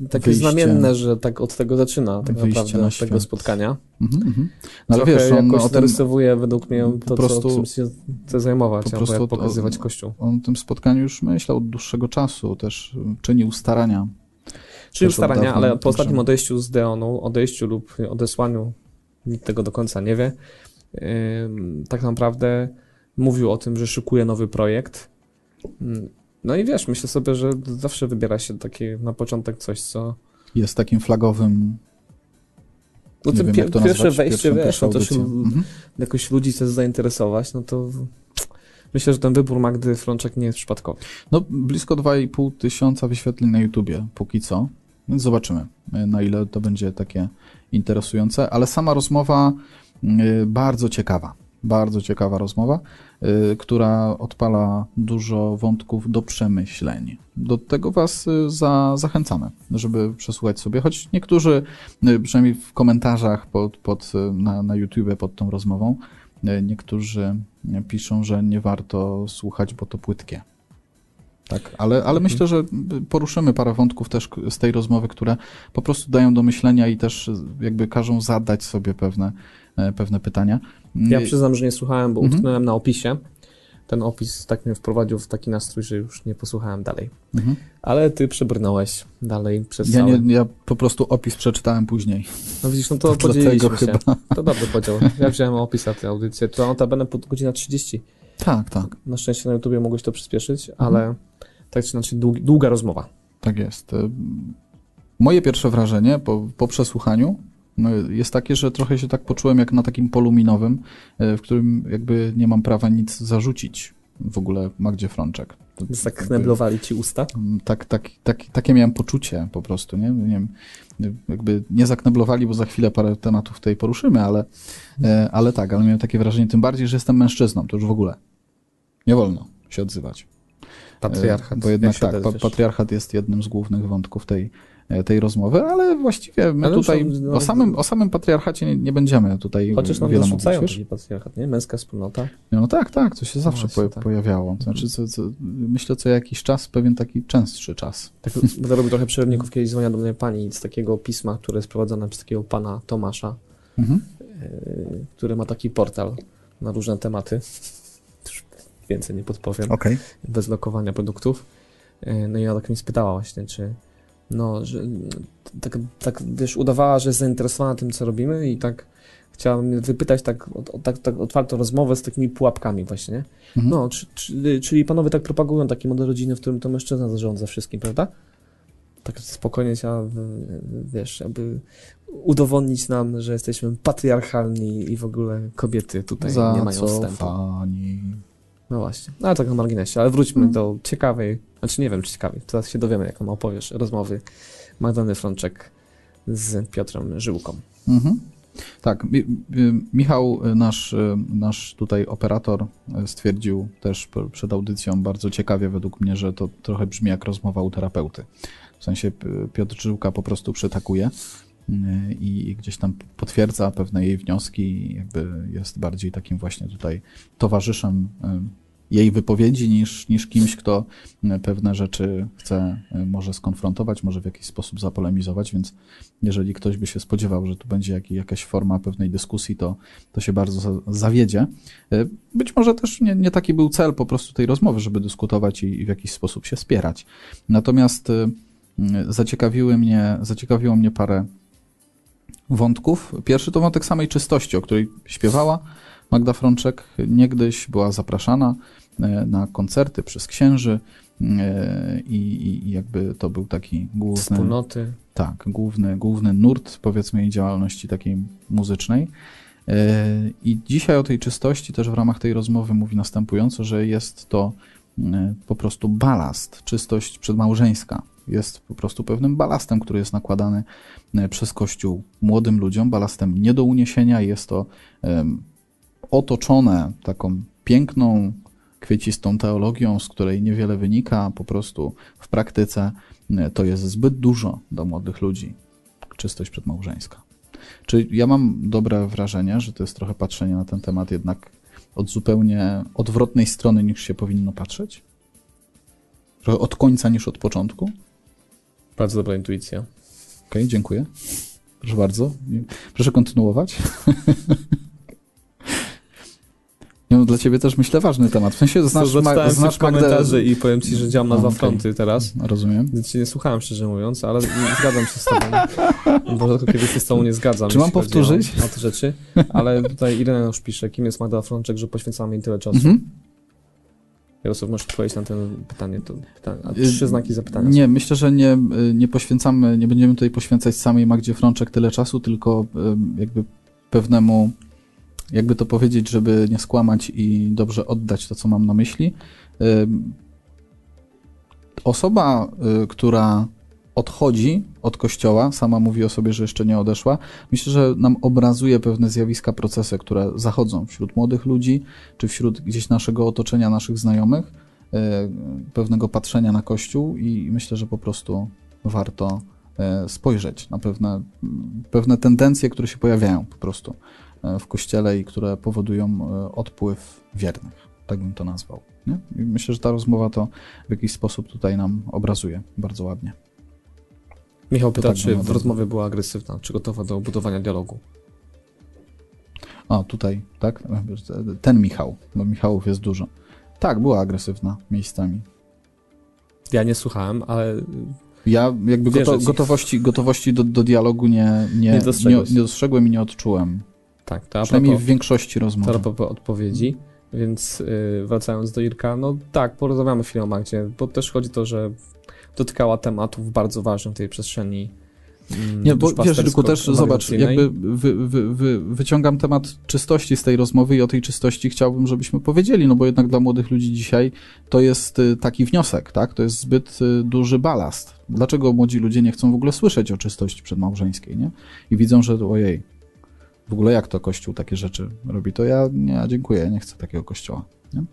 takie wyjście- znamienne, że tak od tego zaczyna tak naprawdę, na od tego spotkania. mhm, mhm. No ale wiesz, on jakoś narysowuje według mnie to, prostu- co, czym się chce zajmować, po albo prostu to- pokazywać Kościół. on o tym spotkaniu już myślał od dłuższego czasu, też czynił starania. Od starania, ale po ostatnim odejściu z Deonu, odejściu lub odesłaniu, nikt tego do końca nie wie, ym, tak naprawdę mówił o tym, że szykuje nowy projekt. No i wiesz, myślę sobie, że zawsze wybiera się takie na początek coś, co... Jest takim flagowym. No to wiem, pie- jak to pierwsze wejście, wiesz, no to się audycję. Mhm. jakoś ludzi chce zainteresować, no to myślę, że ten wybór Magdy Frączek nie jest przypadkowy. No, blisko 2,5 tysiąca wyświetleń na YouTubie, póki co. Więc zobaczymy, y, na ile to będzie takie interesujące. Ale sama rozmowa y, bardzo ciekawa. Bardzo ciekawa rozmowa, y, która odpala dużo wątków do przemyśleń. Do tego Was y, za, zachęcamy, żeby przesłuchać sobie, choć niektórzy, y, przynajmniej w komentarzach pod, pod, na, na YouTube pod tą rozmową, niektórzy piszą, że nie warto słuchać, bo to płytkie. Tak, ale, ale Mhm. myślę, że poruszymy parę wątków też z tej rozmowy, które po prostu dają do myślenia i też jakby każą zadać sobie pewne, pewne pytania. Ja przyznam, że nie słuchałem, bo Mhm. utknąłem na opisie. ten opis tak mnie wprowadził w taki nastrój, że już nie posłuchałem dalej. Mhm. Ale ty przebrnąłeś dalej przez Ja, cały... nie, ja po prostu opis przeczytałem później. No widzisz, no to To podzieliliśmy dlatego się. chyba. To dobry podział. Ja wziąłem opis na tę audycję. To notabene pod godzina 30. Tak, tak, Na szczęście na YouTubie mogłeś to przyspieszyć, Mhm. ale tak czy inaczej dług, długa rozmowa. tak jest. Y, Moje pierwsze wrażenie po, po przesłuchaniu jest takie, że trochę się tak poczułem jak na takim polu minowym, y, w którym jakby nie mam prawa nic zarzucić w ogóle Magdzie Frączek. To Więc tak jakby- kneblowali ci usta. Tak, tak, tak, takie miałem poczucie po prostu, nie? nie wiem, jakby nie zakneblowali, bo za chwilę parę tematów tutaj poruszymy, ale, e, ale tak, ale miałem takie wrażenie, tym bardziej, że jestem mężczyzną, to już w ogóle nie wolno się odzywać. Patriarchat. E, Bo jednak tak, pa, patriarchat jest jednym z głównych wątków tej, e, tej rozmowy, ale właściwie my Ale tutaj no- o, samym, o samym patriarchacie nie, nie będziemy tutaj Chociaż nam wiele mówić, taki patriarchat, nie? Męska wspólnota. No tak, tak, to się zawsze właśnie, po, tak. pojawiało. To znaczy, co, co, myślę, co jakiś czas, pewien taki częstszy czas. Tak, będę robił trochę przerywników. Kiedyś dzwonia do mnie pani z takiego pisma, które jest prowadzone przez takiego pana Tomasza, Mhm. yy, który ma taki portal na różne tematy. Już więcej nie podpowiem. Okej. bez lokowania produktów. Yy, No i ona tak mnie spytała właśnie, czy no, że tak, tak wiesz, udawała, że jest zainteresowana tym, co robimy i tak chciała mnie wypytać tak, o, tak, tak otwartą rozmowę z takimi pułapkami właśnie, nie? Mhm. No, czy, czy, czyli panowie tak propagują taki model rodziny, w którym to mężczyzna zarządza wszystkim, prawda? Tak spokojnie chciała, wiesz, aby udowodnić nam, że jesteśmy patriarchalni i w ogóle kobiety tutaj nie mają wstępu. No właśnie. No ale tak na marginesie, ale wróćmy Mm. do ciekawej, znaczy nie wiem czy ciekawej, teraz się dowiemy jak on opowiesz, rozmowy Magdaleny Frączek z Piotrem Żyłką. Mhm. Tak, Mi- Mi- Michał, nasz, nasz tutaj operator, stwierdził też przed audycją bardzo ciekawie według mnie, że to trochę brzmi jak rozmowa u terapeuty. W sensie Piotr Żyłka po prostu przytakuje y, i gdzieś tam potwierdza pewne jej wnioski jakby jest bardziej takim właśnie tutaj towarzyszem y, jej wypowiedzi niż, niż kimś, kto y, pewne rzeczy chce y, może skonfrontować, może w jakiś sposób zapolemizować, więc jeżeli ktoś by się spodziewał, że tu będzie jak, jakaś forma pewnej dyskusji, to, to się bardzo za, zawiedzie. Y, Być może też nie, nie taki był cel po prostu tej rozmowy, żeby dyskutować i, i w jakiś sposób się spierać. Natomiast zaciekawiły mnie, zaciekawiło mnie parę wątków. Pierwszy to wątek samej czystości, o której śpiewała Magda Frączek. Niegdyś była zapraszana y, na koncerty przez księży y, i, jakby to był taki główny... Wspólnoty. Tak, główny, główny nurt, powiedzmy, jej działalności takiej muzycznej. Yy, I dzisiaj o tej czystości też w ramach tej rozmowy mówi następująco, że jest to po prostu balast, czystość przedmałżeńska. Jest po prostu pewnym balastem, który jest nakładany przez Kościół młodym ludziom, balastem nie do uniesienia. Jest to otoczone taką piękną, kwiecistą teologią, z której niewiele wynika, po prostu w praktyce nie, to jest zbyt dużo dla młodych ludzi. Czystość przedmałżeńska. Czy ja mam dobre wrażenie, że to jest trochę patrzenie na ten temat jednak od zupełnie odwrotnej strony niż się powinno patrzeć? Trochę od końca niż od początku? Okej, Bardzo dobra intuicja. dziękuję. Proszę bardzo. Proszę kontynuować. No, dla ciebie też myślę ważny temat. W sensie znasz, ma, Zaczytałem znasz Magdę... i powiem ci, że działam na dwa okej. fronty teraz. Rozumiem. Więc nie słuchałem, szczerze mówiąc, ale zgadzam się z tobą. Bo rzadko kiedy się z tobą nie zgadzam. Czy mam powtórzyć? O, o te rzeczy. Ale tutaj Irena już pisze, kim jest Magda Frączek, że poświęcamy jej tyle czasu. Mhm. Jarosław, możesz odpowiedzieć na to pytanie. To pytanie. A Y, trzy znaki zapytania. Nie, myślę, że nie, y, nie poświęcamy, nie będziemy tutaj poświęcać samej Magdzie Frączek tyle czasu, tylko y, jakby pewnemu, jakby to powiedzieć, żeby nie skłamać i dobrze oddać to, co mam na myśli. Y, Osoba, y, która odchodzi od kościoła, sama mówi o sobie, że jeszcze nie odeszła, myślę, że nam obrazuje pewne zjawiska, procesy, które zachodzą wśród młodych ludzi, czy wśród gdzieś naszego otoczenia, naszych znajomych, e, pewnego patrzenia na Kościół i myślę, że po prostu warto e, spojrzeć na pewne, m, pewne tendencje, które się pojawiają po prostu w Kościele i które powodują e, odpływ wiernych. Tak bym to nazwał. Nie? I myślę, że ta rozmowa to w jakiś sposób tutaj nam obrazuje bardzo ładnie. Michał pyta, tak czy w rozmowie była agresywna, czy gotowa do budowania dialogu. O, tutaj, tak? Ten Michał, bo Michałów jest dużo. Tak, była agresywna miejscami. Ja nie słuchałem, ale Ja jakby goto, ci. gotowości, gotowości do, do dialogu nie, nie, Nie nie dostrzegłem i nie odczułem. Tak, to Przynajmniej propos, w większości to rozmów. a propos odpowiedzi. Więc yy, wracając do Irka, no tak, porozmawiamy chwilę o Magdzie, bo też chodzi o to, że dotykała tematów bardzo ważnych w tej przestrzeni. mm, Nie, bo wiesz, Ryku, też zobacz, jakby wy, wy, wy, wyciągam temat czystości z tej rozmowy i o tej czystości chciałbym, żebyśmy powiedzieli, no bo jednak dla młodych ludzi dzisiaj to jest y, taki wniosek, tak? To jest zbyt y, duży balast. Dlaczego młodzi ludzie nie chcą w ogóle słyszeć o czystości przedmałżeńskiej, nie? I widzą, że ojej, w ogóle jak to Kościół takie rzeczy robi, to ja nie, dziękuję, nie chcę takiego kościoła. Nie?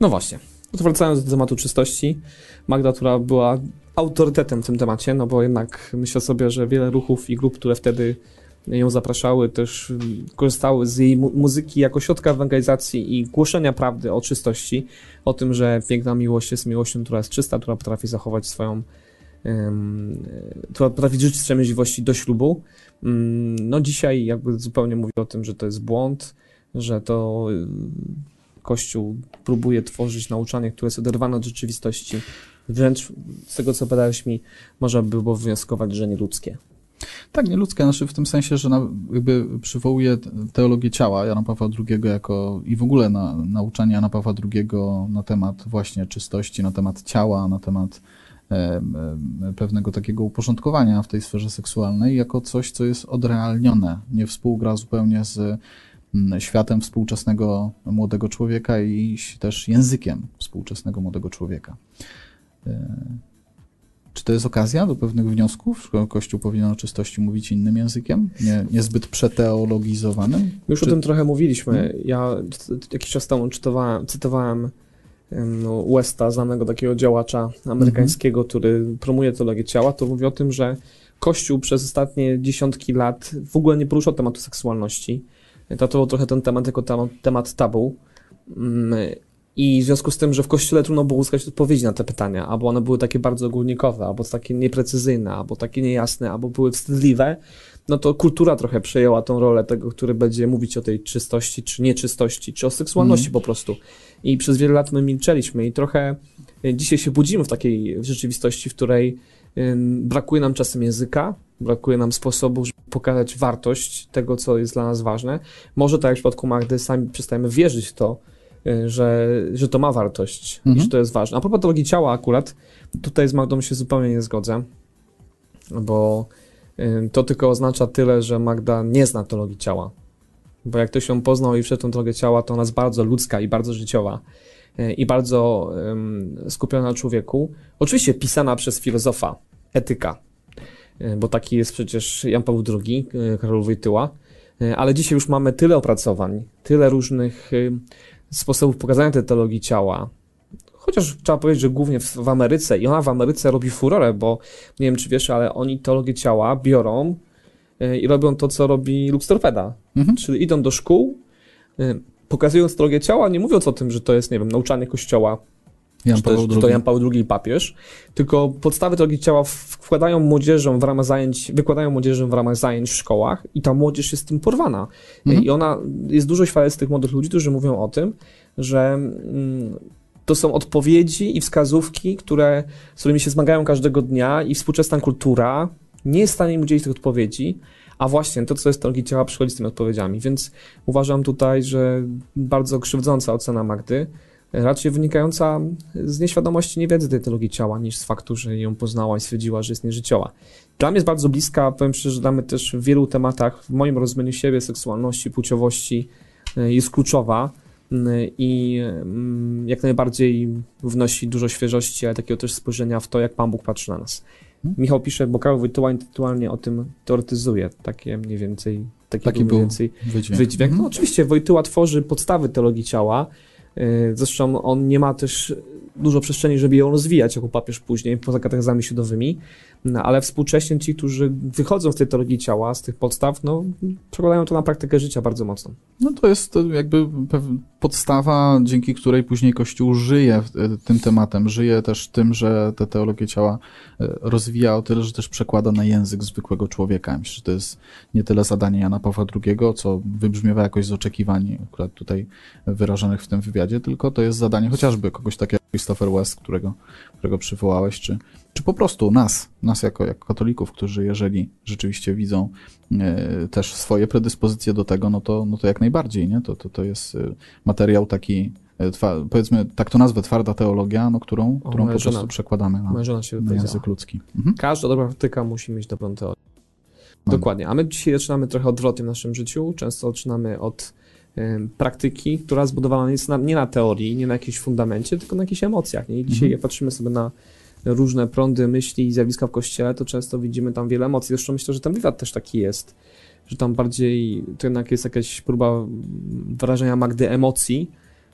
No właśnie. No wracając do tematu czystości, Magda, która była autorytetem w tym temacie, no bo jednak myślę sobie, że wiele ruchów i grup, które wtedy ją zapraszały, też korzystały z jej mu- muzyki jako środka ewangelizacji i głoszenia prawdy o czystości, o tym, że piękna miłość jest miłością, która jest czysta, która potrafi zachować swoją, e, która potrafi żyć wstrzemięźliwości do ślubu. Mm, No dzisiaj jakby zupełnie mówi o tym, że to jest błąd, że to y, Kościół próbuje tworzyć nauczanie, które jest oderwane od rzeczywistości. Wręcz z tego, co podałeś mi, można by było wnioskować, że nieludzkie. Tak, nieludzkie, znaczy w tym sensie, że jakby przywołuje teologię ciała Jana Pawła II jako i w ogóle na, nauczanie Jana Pawła II na temat właśnie czystości, na temat ciała, na temat pewnego takiego uporządkowania w tej sferze seksualnej jako coś, co jest odrealnione, nie współgra zupełnie z światem współczesnego młodego człowieka i też językiem współczesnego młodego człowieka. E, Czy to jest okazja do pewnych wniosków? Kościół powinien o czystości mówić innym językiem, nie, niezbyt przeteologizowanym? Już Czy- o tym trochę mówiliśmy. Ja c- jakiś czas temu czytowałem, cytowałem em, Westa, znanego takiego działacza amerykańskiego, który promuje teologię ciała, to mówi o tym, że Kościół przez ostatnie dziesiątki lat w ogóle nie poruszał tematu seksualności. Traktował trochę ten temat jako temat, temat tabu. Mm, I w związku z tym, że w Kościele trudno było uzyskać odpowiedzi na te pytania, albo one były takie bardzo ogólnikowe, albo takie nieprecyzyjne, albo takie niejasne, albo były wstydliwe, no to kultura trochę przejęła tą rolę tego, który będzie mówić o tej czystości, czy nieczystości, czy o seksualności Mhm. po prostu. I przez wiele lat my milczeliśmy i trochę y, dzisiaj się budzimy w takiej rzeczywistości, w której brakuje nam czasem języka, brakuje nam sposobów, żeby pokazać wartość tego, co jest dla nas ważne. Może tak jak w przypadku Magdy, sami przestajemy wierzyć w to, y, że, że to ma wartość i Mhm. że to jest ważne. A propos teologii ciała akurat, tutaj z Magdą się zupełnie nie zgodzę, bo to tylko oznacza tyle, że Magda nie zna teologii ciała. Bo jak ktoś ją poznał i wszedł w tą teologię ciała, to ona jest bardzo ludzka i bardzo życiowa y, i bardzo skupiona na człowieku. Oczywiście pisana przez filozofa, etyka, y, bo taki jest przecież Jan Paweł II, y, Karol Wojtyła, ale dzisiaj już mamy tyle opracowań, tyle różnych sposobów pokazania tej teologii ciała, Chociaż trzeba powiedzieć, że głównie w, w Ameryce i ona w Ameryce robi furorę, bo nie wiem czy wiesz, ale oni teologię ciała biorą y, i robią to, co robi Lux Torpeda. Mhm. Czyli idą do szkół, y, pokazując teologię ciała, nie mówiąc o tym, że to jest, nie wiem, nauczanie kościoła, Jan Paweł czy to II. Jan Paweł II papież, tylko podstawy teologii ciała wkładają młodzieżom w ramach zajęć, wykładają młodzieżom w ramach zajęć w szkołach i ta młodzież jest tym porwana. Mhm. I ona, jest dużo świadectw tych młodych ludzi, którzy mówią o tym, że mm, to są odpowiedzi i wskazówki, które, z którymi się zmagają każdego dnia i współczesna kultura nie jest w stanie im udzielić tych odpowiedzi, a właśnie to, co jest teologii ciała, przychodzi z tymi odpowiedziami. Więc uważam tutaj, że bardzo krzywdząca ocena Magdy, raczej wynikająca z nieświadomości niewiedzy tej ciała, niż z faktu, że ją poznała i stwierdziła, że jest nieżycioła. Dla mnie jest bardzo bliska, powiem szczerze, że mnie też w wielu tematach, w moim rozumieniu siebie, seksualności, płciowości y, jest kluczowa i y, jak najbardziej wnosi dużo świeżości, ale takiego też spojrzenia w to, jak Pan Bóg patrzy na nas. Mhm. Michał pisze, bo Karol Wojtyła intelektualnie o tym teoretyzuje, takie mniej więcej, taki, Taki był więcej wydźwięk. wydźwięk. No Mhm. oczywiście Wojtyła tworzy podstawy teologii ciała, yy, zresztą on nie ma też dużo przestrzeni, żeby ją rozwijać jako papież później, poza katechezami środowymi, no, ale współcześnie ci, którzy wychodzą z tej teologii ciała, z tych podstaw, no przekładają to na praktykę życia bardzo mocno. No to jest jakby podstawa, dzięki której później Kościół żyje e, tym tematem, żyje też tym, że tę teologię ciała e, rozwija o tyle, że też przekłada na język zwykłego człowieka. Myślę, że to jest nie tyle zadanie Jana Pawła II, co wybrzmiewa jakoś z oczekiwań akurat tutaj wyrażonych w tym wywiadzie, tylko to jest zadanie chociażby kogoś takiego Christopher West, którego, którego przywołałeś, czy, czy po prostu nas, nas jako, jako katolików, którzy jeżeli rzeczywiście widzą e, też swoje predyspozycje do tego, no to, no to jak najbardziej, nie? To, to, to jest e, materiał taki, e, twa, powiedzmy, tak to nazwę, twarda teologia, no, którą, którą po prostu przekładamy na, na język ludzki. Mhm. Każda dobra praktyka musi mieć dobrą teorię. Dokładnie. A my dzisiaj zaczynamy trochę odwrotnie w naszym życiu. Często zaczynamy od praktyki, która zbudowana jest na, nie na teorii, nie na jakimś fundamencie, tylko na jakichś emocjach. Nie? I dzisiaj mhm. jak patrzymy sobie na różne prądy myśli i zjawiska w kościele, to często widzimy tam wiele emocji. Zresztą myślę, że ten wywiad też taki jest, że tam bardziej to jednak jest jakaś próba wyrażenia Magdy emocji,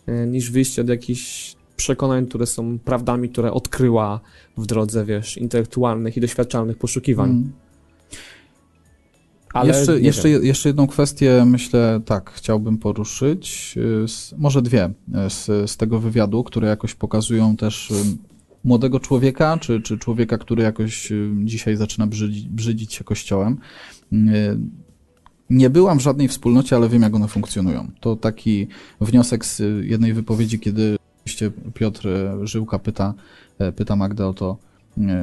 e, niż wyjście od jakichś przekonań, które są prawdami, które odkryła w drodze, wiesz, intelektualnych i doświadczalnych poszukiwań. Mm. Ale jeszcze, jeszcze, jeszcze jedną kwestię, myślę, tak, chciałbym poruszyć. Y, może dwie y, z, z tego wywiadu, które jakoś pokazują też y, młodego człowieka, czy, czy człowieka, który jakoś dzisiaj zaczyna brzydzić, brzydzić się kościołem. Nie byłam w żadnej wspólnocie, ale wiem, jak one funkcjonują. To taki wniosek z jednej wypowiedzi, kiedy Piotr Żyłka pyta, pyta Magdę o to, E,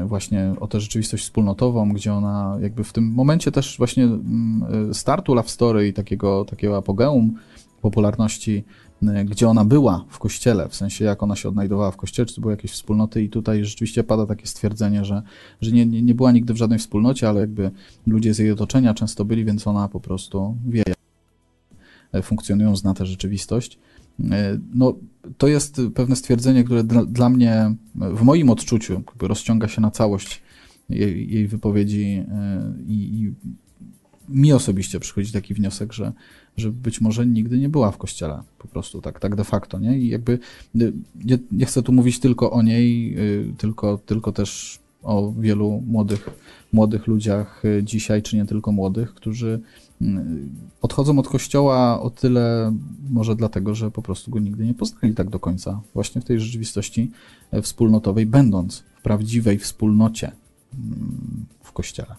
właśnie o tę rzeczywistość wspólnotową, gdzie ona jakby w tym momencie też właśnie mm, e, startu Love Story i takiego, takiego apogeum popularności, e, gdzie ona była w kościele, w sensie jak ona się odnajdowała w kościele, czy to były jakieś wspólnoty i tutaj rzeczywiście pada takie stwierdzenie, że, że nie, nie, nie była nigdy w żadnej wspólnocie, ale jakby ludzie z jej otoczenia często byli, więc ona po prostu wie, jak funkcjonują, zna tę rzeczywistość. E, no, to jest pewne stwierdzenie, które dla, dla mnie, w moim odczuciu, rozciąga się na całość jej, jej wypowiedzi e, i, i, mi osobiście przychodzi taki wniosek, że, że być może nigdy nie była w kościele, po prostu tak, tak de facto, nie? I jakby nie, nie chcę tu mówić tylko o niej, e, tylko, tylko też o wielu młodych, młodych ludziach dzisiaj, czy nie tylko młodych, którzy odchodzą od kościoła o tyle może dlatego, że po prostu go nigdy nie poznali tak do końca, właśnie w tej rzeczywistości e, wspólnotowej, będąc w prawdziwej wspólnocie mm, w kościele.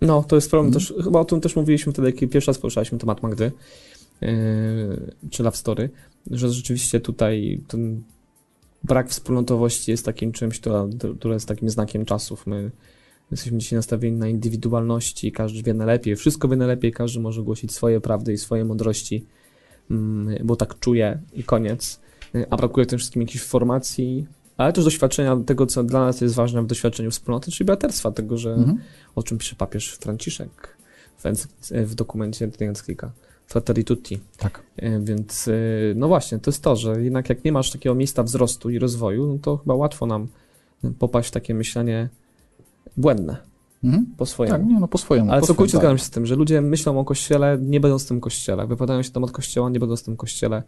No, to jest problem hmm. też, chyba o tym też mówiliśmy wtedy, kiedy pierwszy raz poruszaliśmy temat Magdy, yy, czy Love Story, że rzeczywiście tutaj ten brak wspólnotowości jest takim czymś, które jest takim znakiem czasów. My Jesteśmy dzisiaj nastawieni na indywidualności, każdy wie najlepiej, wszystko wie najlepiej, każdy może głosić swoje prawdy i swoje mądrości, mm, bo tak czuje i koniec. A brakuje tym wszystkim jakiejś formacji, ale też doświadczenia tego, co dla nas jest ważne w doświadczeniu wspólnoty, czyli braterstwa, tego, że mhm. o czym pisze papież Franciszek w, w dokumencie encyklika Fratelli Tutti. Tak. E, więc e, no właśnie, to jest to, że jednak jak nie masz takiego miejsca wzrostu i rozwoju, no to chyba łatwo nam popaść w takie myślenie błędne. Mhm. Po swojemu. Tak, nie, no po swojemu. Ale całkowicie tak. zgadzam się z tym, że ludzie myślą o kościele, nie będąc w tym kościele. Wypadają się tam od kościoła, nie będąc w tym kościele,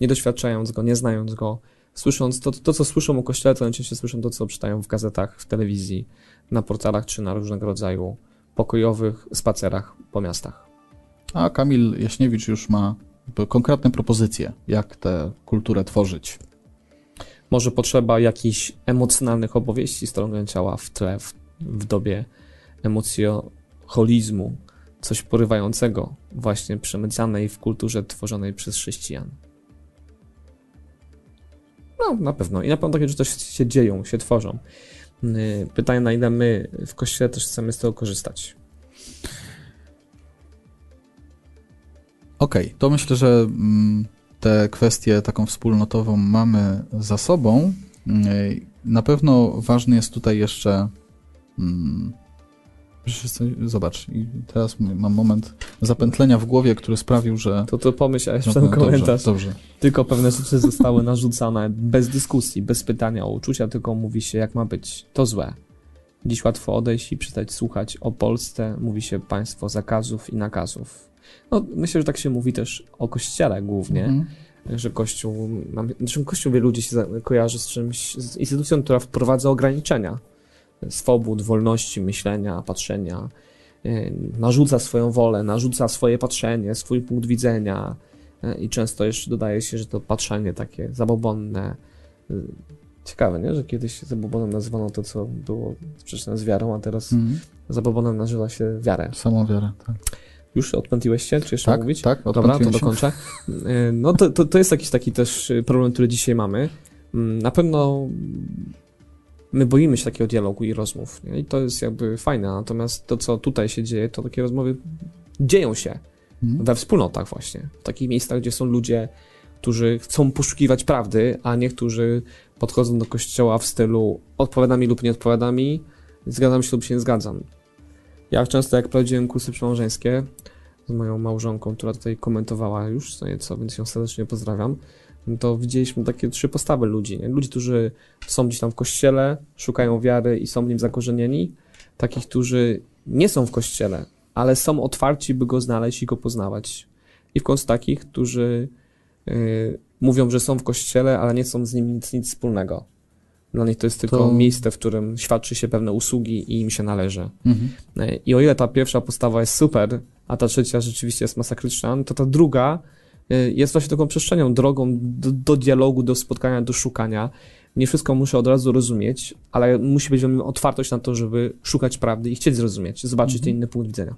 nie doświadczając go, nie znając go. Słysząc to, to co słyszą o kościele, to najczęściej słyszą to, co czytają w gazetach, w telewizji, na portalach czy na różnego rodzaju pokojowych spacerach po miastach. A Kamil Jaśniewicz już ma konkretne propozycje, jak tę kulturę tworzyć. Może potrzeba jakichś emocjonalnych opowieści strony ciała w tle, w w dobie emocjoholizmu, coś porywającego, właśnie przemycanej w kulturze tworzonej przez chrześcijan. No, na pewno. I na pewno takie rzeczy się dzieją, się tworzą. Y, pytanie, na ile my w Kościele też chcemy z tego korzystać. Okej, okay, to myślę, że mm, tę kwestię taką wspólnotową mamy za sobą. Y, na pewno ważny jest tutaj jeszcze Hmm. Zobacz, i teraz mam moment zapętlenia w głowie, który sprawił, że. To to pomyślałeś no, w ten komentarz. Dobrze, dobrze. Tylko pewne rzeczy zostały narzucane bez dyskusji, bez pytania o uczucia, tylko mówi się, jak ma być. To złe. Dziś łatwo odejść i przestać słuchać o Polsce. Mówi się państwo zakazów i nakazów. No, myślę, że tak się mówi też o kościele głównie. Mm. Że Kościół, znaczy Kościół wielu ludzi się kojarzy z czymś, z instytucją, która wprowadza ograniczenia swobód, wolności myślenia, patrzenia, y, narzuca swoją wolę, narzuca swoje patrzenie, swój punkt widzenia, e, i często jeszcze dodaje się, że to patrzenie takie zabobonne. y, Ciekawe, nie? Że kiedyś zabobonem nazywano to, co było sprzeczne z wiarą, a teraz Mhm. zabobonem nazywa się wiarę. Samą wiarę, tak. Już odpętiłeś się, czy jeszcze Tak, mówić? tak, Dobra, to się. dokończę. Y, No to, to, to jest jakiś taki też y, problem, który dzisiaj mamy. Mm, Na pewno my boimy się takiego dialogu i rozmów nie? i to jest jakby fajne, natomiast to, co tutaj się dzieje, to takie rozmowy dzieją się Mhm. we wspólnotach właśnie, w takich miejscach, gdzie są ludzie, którzy chcą poszukiwać prawdy, a nie którzy podchodzą do kościoła w stylu odpowiada mi lub nie odpowiada mi, zgadzam się lub się nie zgadzam. Ja często jak prowadziłem kursy przymałżeńskie z moją małżonką, która tutaj komentowała już co nieco, więc ją serdecznie pozdrawiam, to widzieliśmy takie trzy postawy ludzi. Nie? Ludzi, którzy są gdzieś tam w kościele, szukają wiary i są w nim zakorzenieni, takich, którzy nie są w kościele, ale są otwarci, by go znaleźć i go poznawać. I w końcu takich, którzy y, mówią, że są w kościele, ale nie są z nim nic, nic wspólnego. Dla nich to jest tylko To- miejsce, w którym świadczy się pewne usługi i im się należy. Mhm. Y, I o ile ta pierwsza postawa jest super, a ta trzecia rzeczywiście jest masakryczna, no to ta druga jest właśnie taką przestrzenią, drogą do, do dialogu, do spotkania, do szukania. Nie wszystko muszę od razu rozumieć, ale musi być otwartość na to, żeby szukać prawdy i chcieć zrozumieć, zobaczyć ten inny punkt widzenia.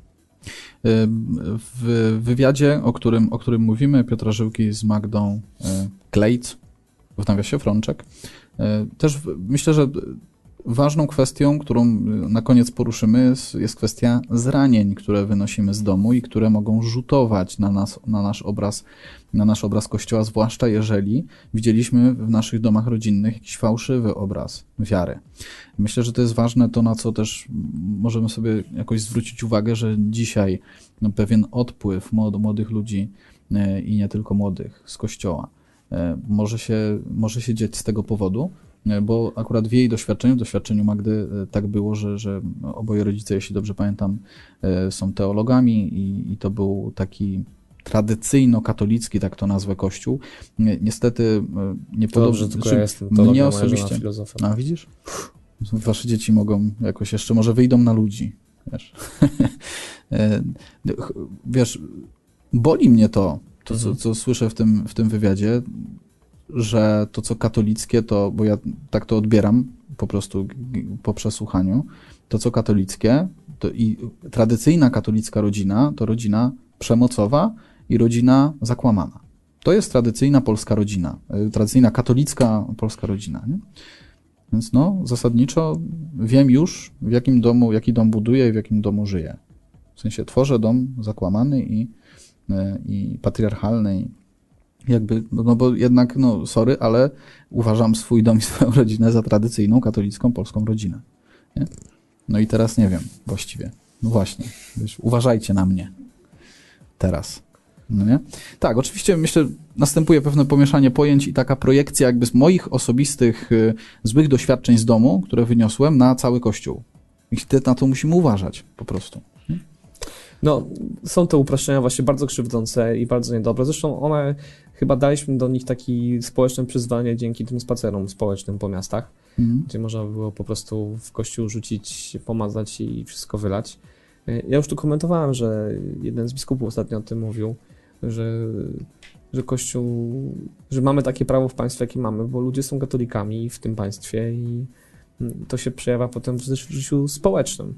W wywiadzie, o którym, o którym mówimy, Piotra Żyłki z Magdą e, Klejc, w nawiasie Frączek, też myślę, że ważną kwestią, którą e, na koniec poruszymy, jest, jest kwestia zranień, które wynosimy z domu i które mogą rzutować na, nas, na, nasz obraz, na nasz obraz Kościoła, zwłaszcza jeżeli widzieliśmy w naszych domach rodzinnych jakiś fałszywy obraz wiary. Myślę, że to jest ważne to, na co też możemy sobie jakoś zwrócić uwagę, że dzisiaj no, pewien odpływ młod- młodych ludzi e, i nie tylko młodych z kościoła e, może się, może się dziać z tego powodu, bo akurat w jej doświadczeniu, w doświadczeniu Magdy e, tak było, że, że oboje rodzice, jeśli dobrze pamiętam, e, są teologami i, i to był taki tradycyjno-katolicki, tak to nazwę, kościół. Nie- Niestety e, nie podoba dobrze, tylko znaczy, ja jestem teologiem, mnie osobiście. filozofem. A widzisz? Wasze dzieci mogą jakoś jeszcze, może wyjdą na ludzi. Wiesz, E, wiesz boli mnie to, to co, Mhm. co słyszę w tym, w tym wywiadzie, że to, co katolickie, to, bo ja tak to odbieram po prostu po przesłuchaniu, to, co katolickie, to i tradycyjna katolicka rodzina, to rodzina przemocowa i rodzina zakłamana. To jest tradycyjna polska rodzina, y, tradycyjna katolicka polska rodzina. Nie? Więc no, zasadniczo wiem już, w jakim domu, jaki dom buduję i w jakim domu żyję. W sensie tworzę dom zakłamany i, y, i patriarchalny. Jakby, no bo jednak, no sorry, ale uważam swój dom i swoją rodzinę za tradycyjną katolicką polską rodzinę. Nie? No i teraz nie wiem właściwie. No właśnie, wiesz, uważajcie na mnie. Teraz. No nie? Tak, oczywiście myślę, następuje pewne pomieszanie pojęć i taka projekcja jakby z moich osobistych y, złych doświadczeń z domu, które wyniosłem na cały Kościół. I na to musimy uważać po prostu. No, są te uproszczenia właśnie bardzo krzywdzące i bardzo niedobre. Zresztą one, chyba daliśmy do nich takie społeczne przyzwanie dzięki tym spacerom społecznym po miastach, Mhm. gdzie można było po prostu w kościół rzucić, pomazać i wszystko wylać. Y, Ja już tu komentowałem, że jeden z biskupów ostatnio o tym mówił, że, że kościół, że mamy takie prawo w państwie, jakie mamy, bo ludzie są katolikami w tym państwie i mm, to się przejawia potem w życiu społecznym.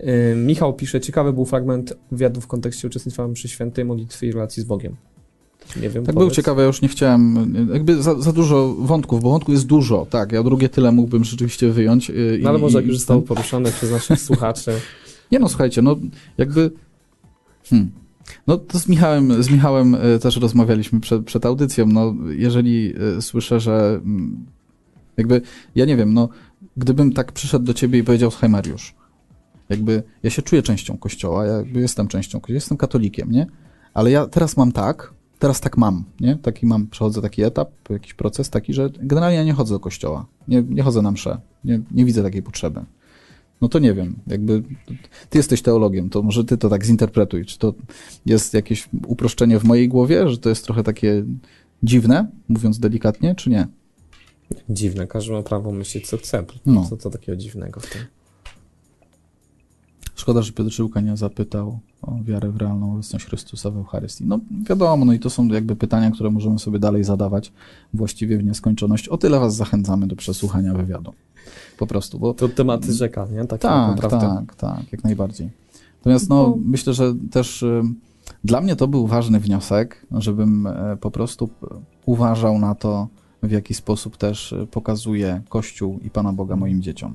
Yy, Michał pisze, ciekawy był fragment wywiadu w kontekście uczestnictwa mszy świętej, modlitwy i relacji z Bogiem. Nie wiem, Tak był powiedz. ciekawy, ja już nie chciałem, jakby za, za dużo wątków, bo wątków jest dużo, tak, ja drugie tyle mógłbym rzeczywiście wyjąć. y, No ale i- może jak już zostało poruszone przez naszych słuchaczy. Nie no, słuchajcie, no jakby. Hmm. No to z Michałem, z Michałem e, też rozmawialiśmy przed, przed audycją. No, jeżeli słyszę, że mm, jakby, ja nie wiem, no, gdybym tak przyszedł do ciebie i powiedział, słuchaj Mariusz, jakby ja się czuję częścią kościoła, ja jakby jestem częścią kościoła, jestem katolikiem, nie? Ale ja teraz mam tak, teraz tak mam, nie? Taki mam, przechodzę taki etap, jakiś proces taki, że generalnie ja nie chodzę do kościoła, nie, nie chodzę na mszę, nie, nie widzę takiej potrzeby. No to nie wiem, jakby ty jesteś teologiem, to może ty to tak zinterpretuj. Czy to jest jakieś uproszczenie w mojej głowie, że to jest trochę takie dziwne, mówiąc delikatnie, czy nie? Dziwne, każdy ma prawo myśleć co chce. No. Co to takiego dziwnego w tym? Szkoda, że Piotr Żyłka nie zapytał o wiarę w realną obecność Chrystusa w Eucharystii. No wiadomo, no i to są jakby pytania, które możemy sobie dalej zadawać właściwie w nieskończoność. O tyle was zachęcamy do przesłuchania wywiadu. Po prostu, bo To tematy rzeka, nie? Tak, tak, naprawdę. tak, tak, jak najbardziej. Natomiast no, No. myślę, że też y, dla mnie to był ważny wniosek, żebym e, po prostu uważał na to, w jaki sposób też e, pokazuje Kościół i Pana Boga moim dzieciom.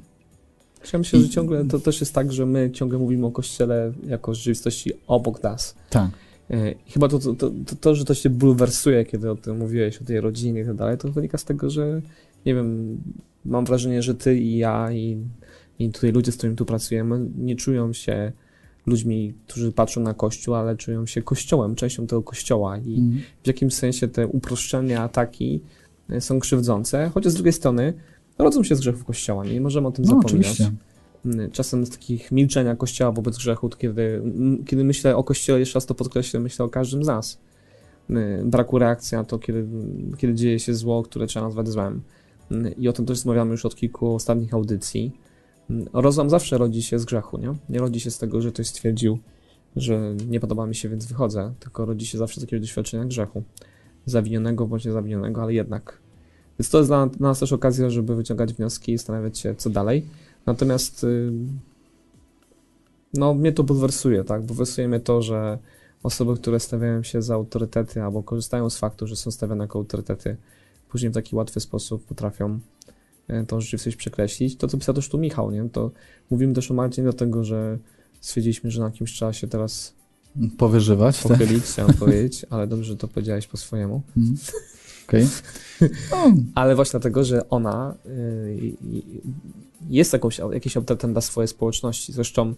Ja myślę, że ciągle to też jest tak, że my ciągle mówimy o Kościele jako rzeczywistości obok nas. Tak. E, chyba to, to, to, to, to, że to się bulwersuje, kiedy o tym mówiłeś, o tej rodzinie i tak dalej, to wynika z tego, że nie wiem, mam wrażenie, że ty i ja i, i tutaj ludzie, z którymi tu pracujemy, nie czują się ludźmi, którzy patrzą na Kościół, ale czują się Kościołem, częścią tego Kościoła i Mhm. w jakimś sensie te uproszczenia, ataki e, są krzywdzące, chociaż z drugiej strony rodzą się z grzechów Kościoła, nie możemy o tym No, zapominać. oczywiście. Mm, Czasem z takich milczenia Kościoła wobec grzechu, kiedy, mm, kiedy myślę o Kościele, jeszcze raz to podkreślę, myślę o każdym z nas. Mm, Braku reakcji na to, kiedy, kiedy dzieje się zło, które trzeba nazwać złem. I o tym też rozmawiamy już od kilku ostatnich audycji. Rozum zawsze rodzi się z grzechu, nie? Nie rodzi się z tego, że ktoś stwierdził, że nie podoba mi się, więc wychodzę, tylko rodzi się zawsze z takiego doświadczenia grzechu. Zawinionego bądź niezawinionego, ale jednak. Więc to jest dla nas też okazja, żeby wyciągać wnioski i zastanawiać się, co dalej. Natomiast y, no, mnie to bulwersuje, tak? Bulwersuje mnie to, że osoby, które stawiają się za autorytety albo korzystają z faktu, że są stawiane jako autorytety, później w taki łatwy sposób potrafią y, tą rzeczywistość przekreślić. To, co pisał też tu Michał, nie? To mówimy też o Marcie dlatego, że stwierdziliśmy, że na kimś trzeba się teraz Powyżywać. tak? pochylić, chciałem powiedzieć, ale dobrze, że to powiedziałeś po swojemu. Mhm. No, Ale właśnie dlatego, że ona y, jest jakąś, jakimś autorytetem dla swojej społeczności. Zresztą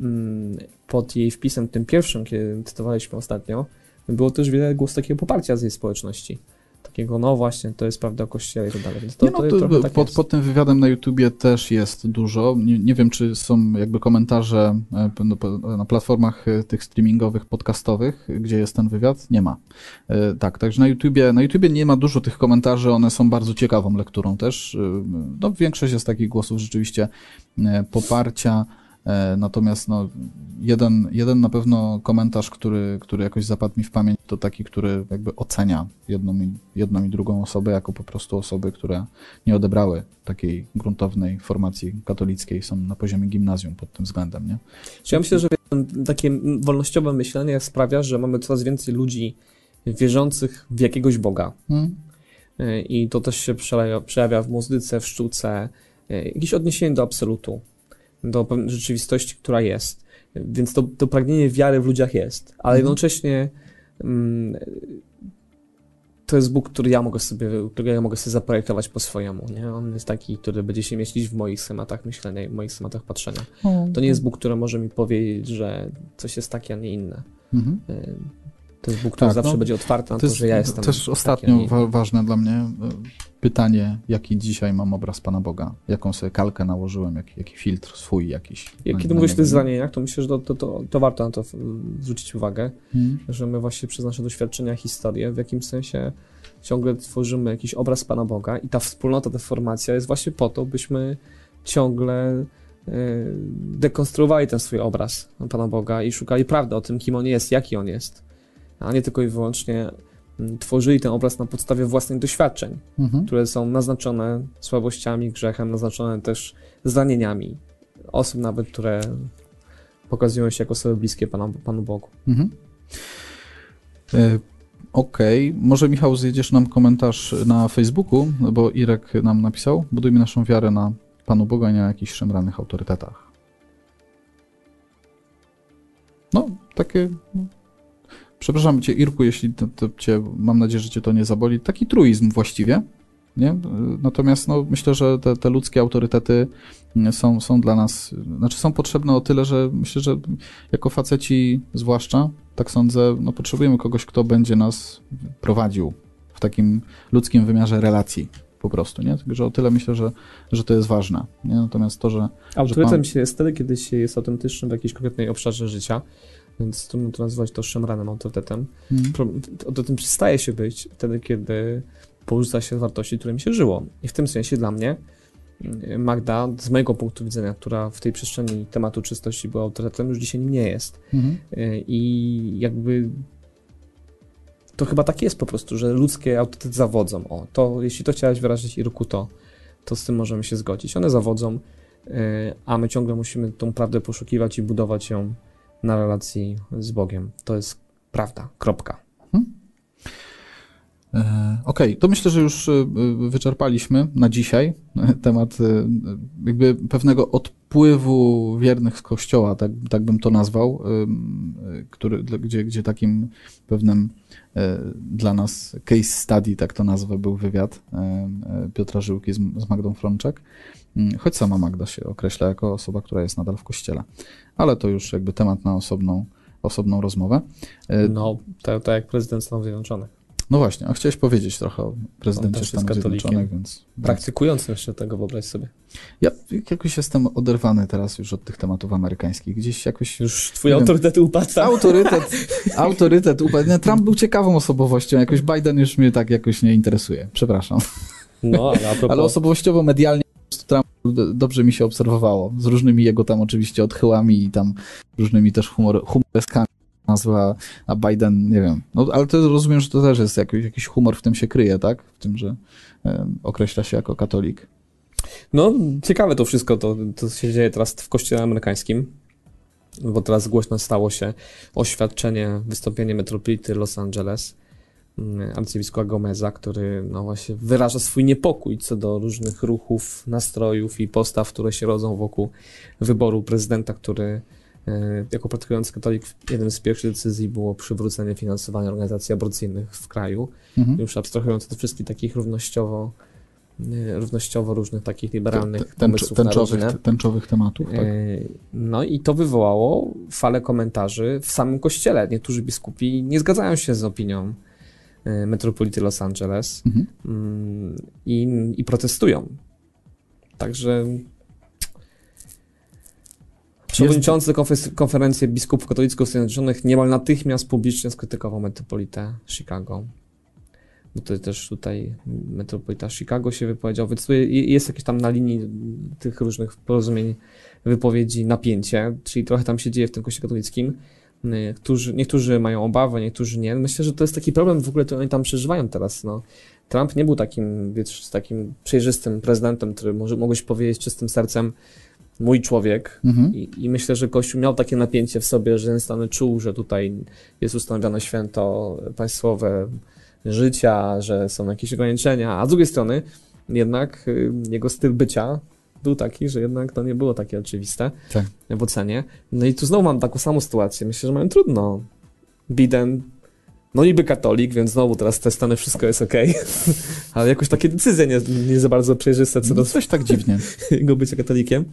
mm, pod jej wpisem, tym pierwszym, kiedy cytowaliśmy ostatnio, było też wiele głosów takiego poparcia z jej społeczności. Takiego, no właśnie, to jest prawda o Kościele i tak dalej. To, nie, no, to, to, tak pod, pod tym wywiadem na YouTubie też jest dużo. Nie, nie wiem, czy są jakby komentarze e, no, na platformach e, tych streamingowych, podcastowych, gdzie jest ten wywiad. Nie ma. E, Tak, także na YouTubie, na YouTubie nie ma dużo tych komentarzy, one są bardzo ciekawą lekturą też. No, większość jest takich głosów rzeczywiście poparcia. E, Natomiast no, jeden, jeden na pewno komentarz, który, który jakoś zapadł mi w pamięć, to taki, który jakby ocenia jedną i, jedną i drugą osobę jako po prostu osoby, które nie odebrały takiej gruntownej formacji katolickiej, są na poziomie gimnazjum pod tym względem, nie? Ja myślę, że takie wolnościowe myślenie sprawia, że mamy coraz więcej ludzi wierzących w jakiegoś Boga. Hmm? Y, I to też się przejawia, w muzyce, w sztuce, y, jakieś odniesienie do absolutu, do rzeczywistości, która jest. Y, Więc to, to pragnienie wiary w ludziach jest, ale Mhm. jednocześnie mm, to jest Bóg, który ja mogę sobie, którego ja mogę sobie zaprojektować po swojemu. Nie? On jest taki, który będzie się mieścić w moich schematach myślenia w moich schematach patrzenia. To nie jest Bóg, który może mi powiedzieć, że coś jest takie, a nie inne. Mhm. To jest Bóg, który Tak, zawsze no, będzie otwarty na To to, jest że ja jestem. też taki, a ostatnio inny. wa- ważne dla mnie e, pytanie, jaki dzisiaj mam obraz Pana Boga, jaką sobie kalkę nałożyłem, jaki, jaki filtr swój jakiś. Ja, na- kiedy na mówisz o tych zranieniach, to myślę, że to, to, to, to warto na to zwrócić uwagę, Mhm. że my właśnie przez nasze doświadczenia, historię w jakimś sensie ciągle tworzymy jakiś obraz Pana Boga i ta wspólnota, ta formacja jest właśnie po to, byśmy ciągle e, dekonstruowali ten swój obraz Pana Boga i szukali prawdy o tym, kim On jest, jaki On jest, a nie tylko i wyłącznie mm, tworzyli ten obraz na podstawie własnych doświadczeń, Mhm. które są naznaczone słabościami, grzechem, naznaczone też zranieniami osób nawet, które pokazują się jako osoby bliskie Panu, Panu Bogu. Mhm. E, Okej, może Michał zjedziesz nam komentarz na Facebooku, bo Irek nam napisał, budujmy naszą wiarę na Panu Boga, nie na jakichś szemranych autorytetach. No, takie... Przepraszam cię, Irku, jeśli to, to cię, mam nadzieję, że cię to nie zaboli, taki truizm właściwie, nie? Natomiast no, myślę, że te, te ludzkie autorytety są, są dla nas, znaczy są potrzebne o tyle, że myślę, że jako faceci zwłaszcza, tak sądzę, no potrzebujemy kogoś, kto będzie nas prowadził w takim ludzkim wymiarze relacji po prostu, nie? Także o tyle myślę, że, że to jest ważne, nie? Natomiast to, że... Autorytetem pan- się jest wtedy, kiedy się jest autentycznym w jakiejś konkretnej obszarze życia, więc trudno to nazwać to szemranym autorytetem. Mm, Pro- Autorytetem przestaje się być wtedy, kiedy porzuca się wartości, którymi się żyło. I w tym sensie dla mnie Magda, z mojego punktu widzenia, która w tej przestrzeni tematu czystości była autorytetem, już dzisiaj nim nie jest. Mhm. Y, I jakby to chyba tak jest po prostu, że ludzkie autorytety zawodzą. O, to jeśli to chciałaś wyrazić Irku, to, to z tym możemy się zgodzić. One zawodzą, y, a my ciągle musimy tą prawdę poszukiwać i budować ją na relacji z Bogiem. To jest prawda. Kropka. E, Okej, to myślę, że już e, wyczerpaliśmy na dzisiaj e, temat e, jakby pewnego odpływu wiernych z kościoła, tak, tak bym to nazwał, e, który, gdzie, gdzie takim pewnym e, dla nas case study, tak to nazwę, był wywiad e, e, Piotra Żyłki z, z Magdą Frączek, choć sama Magda się określa jako osoba, która jest nadal w kościele. Ale to już jakby temat na osobną, osobną rozmowę. E, No, to jak prezydent Stanów Zjednoczonych. No właśnie, a chciałeś powiedzieć trochę o prezydencie Stanów. Zjednoczonych, więc... Praktykującym jeszcze tego, wyobraź sobie. Ja jakoś jestem oderwany teraz już od tych tematów amerykańskich. Gdzieś jakoś... Już twój Nie wiem. autorytet upadł. tak? Autorytet, autorytet upadł. Nie, Trump był ciekawą osobowością, jakoś Biden już mnie tak jakoś nie interesuje. Przepraszam. No, ale a propos... Ale osobowościowo, medialnie dobrze mi się obserwowało. Z różnymi jego tam oczywiście odchyłami i tam różnymi też humor, humoreskami nazwa, a Biden, nie wiem. No ale to rozumiem, że to też jest jakiś, jakiś humor w tym się kryje, tak? W tym, że em, określa się jako katolik. No, ciekawe to wszystko, to, to się dzieje teraz w kościele amerykańskim, bo teraz głośno stało się oświadczenie, wystąpienie metropolity Los Angeles, arcybiskupa Gomeza, który no właśnie wyraża swój niepokój co do różnych ruchów, nastrojów i postaw, które się rodzą wokół wyboru prezydenta, który e, jako praktykujący katolik jednym z pierwszych decyzji było przywrócenie finansowania organizacji aborcyjnych w kraju Mhm. już abstrahując od wszystkich takich równościowo, e, równościowo różnych takich liberalnych Te- ten- pomysłów tęczowych, tęczowych tematów, tak? E, No i to wywołało falę komentarzy w samym kościele. Niektórzy biskupi nie zgadzają się z opinią metropolity Los Angeles Mhm. mm, i, i protestują. Także przewodniczący konferencji biskupów katolickich Stanów Zjednoczonych niemal natychmiast publicznie skrytykował metropolitę Chicago. Bo to też tutaj metropolita Chicago się wypowiedział, więc jest jakieś tam na linii tych różnych porozumień, wypowiedzi napięcie, czyli trochę tam się dzieje w tym kościele katolickim. Y, Którzy, niektórzy mają obawy, niektórzy nie. Myślę, że to jest taki problem w ogóle, który oni tam przeżywają teraz. No. Trump nie był takim, wiesz, takim przejrzystym prezydentem, który może, mogłeś powiedzieć czystym sercem, mój człowiek. Mhm. I, I myślę, że Kościół miał takie napięcie w sobie, że z jednej strony czuł, że tutaj jest ustanowione święto państwowe życia, że są jakieś ograniczenia, a z drugiej strony jednak y, jego styl bycia był taki, że jednak to nie było takie oczywiste Tak. w ocenie. No i tu znowu mam taką samą sytuację. Myślę, że mają trudno. Biden, no niby katolik, więc znowu teraz te Stany wszystko jest okej, ale jakoś takie decyzje nie, nie za bardzo przejrzyste co do No, coś tak dziwnie. jego bycia katolikiem.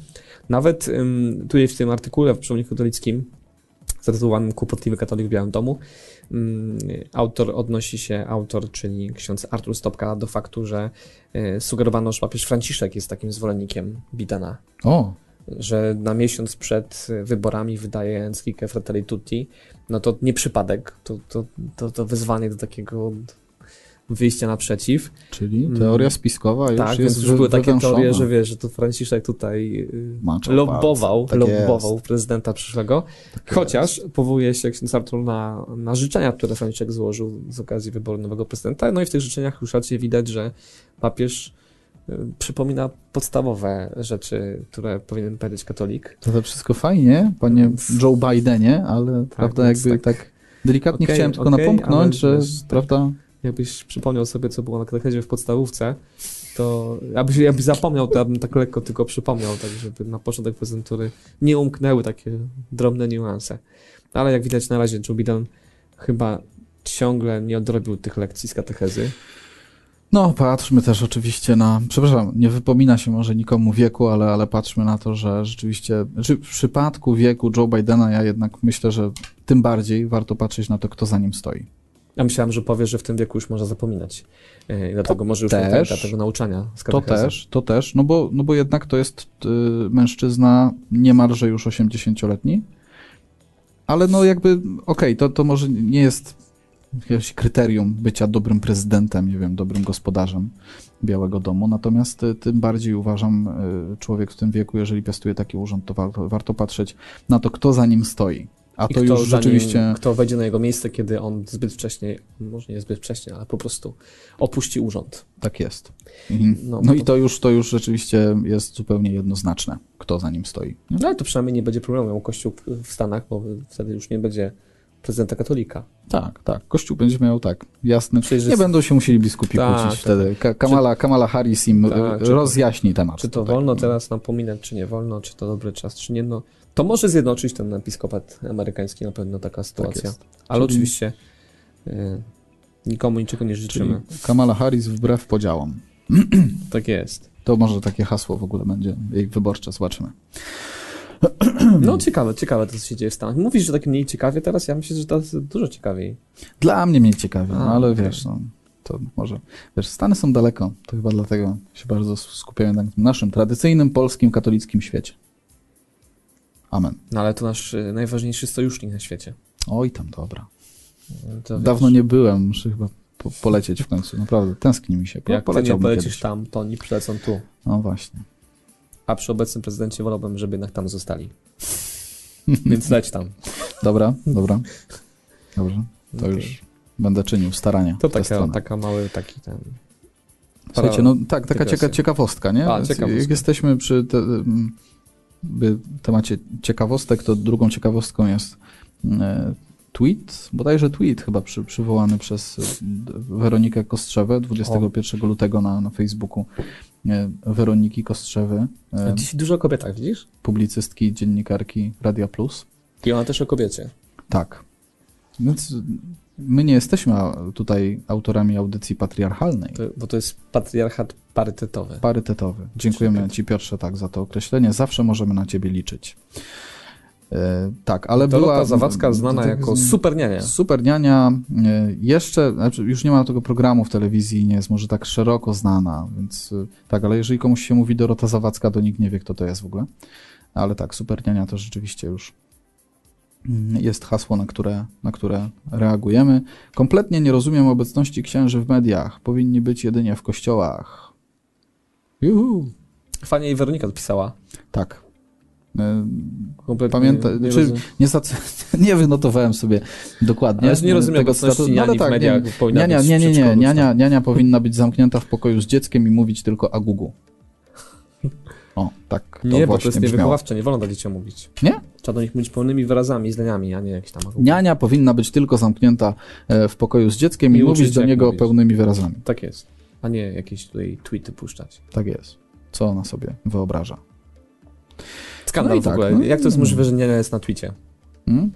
Nawet ym, tutaj w tym artykule w Przewodniku Katolickim, zatytułowanym Kłopotliwy katolik w Białym Domu, autor odnosi się, autor, czyli ksiądz Artur Stopka, do faktu, że y, sugerowano, że papież Franciszek jest takim zwolennikiem Bidena. O, że na miesiąc przed wyborami wydaje encyklikę Fratelli Tutti, no to nie przypadek, to, to, to, to wyzwanie do takiego wyjścia naprzeciw. czyli Mm. teoria spiskowa już tak, jest więc już były takie teorie, że wiesz, że to Franciszek tutaj y, Maczał lobbował. Tak lobbował jest. prezydenta przyszłego, Tak chociaż powołuje się ksiądz Artur na, na życzenia, które Franciszek złożył z okazji wyboru nowego prezydenta, no i w tych życzeniach już raczej widać, że papież y, przypomina podstawowe rzeczy, które powinien powiedzieć katolik. To, to wszystko fajnie, panie Więc- Joe Bidenie, ale prawda, więc jakby tak. tak, delikatnie Okej, chciałem tylko okej, napomknąć, że wiesz, tak. prawda, Jakbyś przypomniał sobie, co było na katechezie w podstawówce, to jakbyś, jakbyś zapomniał, to ja bym tak lekko tylko przypomniał, tak żeby na początek prezentury nie umknęły takie drobne niuanse. Ale jak widać na razie Joe Biden chyba ciągle nie odrobił tych lekcji z katechezy. No, patrzmy też oczywiście na, przepraszam, nie wypomina się może nikomu wieku, ale, ale patrzmy na to, że rzeczywiście, znaczy w przypadku wieku Joe Bidena ja jednak myślę, że tym bardziej warto patrzeć na to, kto za nim stoi. Ja myślałem, że powie, że w tym wieku już można zapominać. Yy, dlatego może już nie też. pamięta tego nauczania z To też, to też, no bo, no bo jednak to jest y, mężczyzna niemalże już 80-letni, ale no jakby, okej, to, to może nie jest jakieś kryterium bycia dobrym prezydentem, nie wiem, dobrym gospodarzem Białego Domu. Natomiast y, tym bardziej uważam, y, człowiek w tym wieku, jeżeli piastuje taki urząd, to warto, warto patrzeć na to, kto za nim stoi. A I to już za nim- rzeczywiście. Kto wejdzie na jego miejsce, kiedy on zbyt wcześnie, może nie zbyt wcześnie, ale po prostu opuści urząd. Tak jest. Mhm. No, No, to- i to już, to już rzeczywiście jest zupełnie jednoznaczne, kto za nim stoi. nie? No ale to przynajmniej nie będzie problemu miał Kościół w Stanach, bo wtedy już nie będzie prezydenta katolika. Tak, tak. Kościół będzie miał tak, jasny. Przejrzysty. Nie będą się musieli biskupi Tak, kłócić tak. wtedy. Ka- Kamala, Kamala Harris im Tak, czy rozjaśni temat. Czy to tutaj. wolno teraz napominać, czy nie wolno, czy to dobry czas, czy nie, no to może zjednoczyć ten episkopat amerykański na pewno taka sytuacja. jest. Ale Czyli- oczywiście y, nikomu niczego nie Czyli życzymy. Kamala Harris wbrew podziałom. Tak jest. To może takie hasło w ogóle będzie jej wyborcze, zobaczymy. No ciekawe, ciekawe to, co się dzieje w Stanach. Mówisz, że tak mniej ciekawie teraz, ja myślę, że to jest dużo ciekawiej. Dla mnie mniej ciekawie, A, no, ale okej. wiesz, no, to może, wiesz, Stany są daleko, to chyba dlatego się bardzo skupiają na naszym tradycyjnym polskim katolickim świecie. Amen. No ale to nasz y, najważniejszy sojusznik na świecie. Oj tam, dobra. To, Dawno wiesz, nie byłem, muszę chyba po, polecieć w końcu, naprawdę, tęskni mi się. Po, Jak ty nie polecisz kiedyś. tam, to oni przylecą tu. No właśnie. A przy obecnym prezydencie wolałbym, żeby jednak tam zostali. Więc leć tam. Dobra, dobra. Dobrze, to Okej. już będę czynił starania To taka, taka mały taki ten... Słuchajcie, no tak, taka cieka ciekawostka, nie? A, ciekawostka. Jak jesteśmy przy te, temacie ciekawostek, to drugą ciekawostką jest e, tweet, bodajże tweet chyba przy, przywołany przez e, Weronikę Kostrzewę 21 lutego na, na Facebooku e, Weroniki Kostrzewy, Dziś dużo o kobietach, widzisz? publicystki, dziennikarki Radia Plus. I ona też o kobiecie. Tak. Więc my nie jesteśmy tutaj autorami audycji patriarchalnej. To, bo to jest patriarchat parytetowy. Parytetowy. Dziękujemy Parytet. Ci, Piotrze, tak, za to określenie. Zawsze możemy na Ciebie liczyć. E, tak, ale Dorota była... Zawadzka znana tak jako z- super niania. Super niania. e, Jeszcze, znaczy już nie ma tego programu w telewizji, nie jest może tak szeroko znana, więc e, tak, ale jeżeli komuś się mówi Dorota Zawadzka, to nikt nie wie, kto to jest w ogóle. Ale tak, super niania to rzeczywiście już jest hasło, na które, na które reagujemy. Kompletnie nie rozumiem obecności księży w mediach. Powinni być jedynie w kościołach. Juhu. Fajnie jej Weronika odpisała. Tak. E, Kompletnie Pamięta, nie, nie czy- rozumiem. Nie, nie wynotowałem sobie dokładnie. Ale nie rozumiem tego niani No tak, w mediach. nie, powinna nie, nie, nie. przedszkolu, Niania, niania powinna być zamknięta w pokoju z dzieckiem i mówić tylko agugu. O, tak to Nie, bo to jest niewychowawcze, nie wolno tak dzieciom mówić. Nie? Trzeba do nich mówić pełnymi wyrazami zdaniami, a nie jakieś tam... Niania powinna być tylko zamknięta e, w pokoju z dzieckiem i, I mówić do niego mówić. pełnymi wyrazami. Tak jest. A nie jakieś tutaj tweety puszczać. Tak jest. Co ona sobie wyobraża. Skandal No w tak, ogóle. no. Jak to jest możliwe, że niania jest na twicie? Hmm?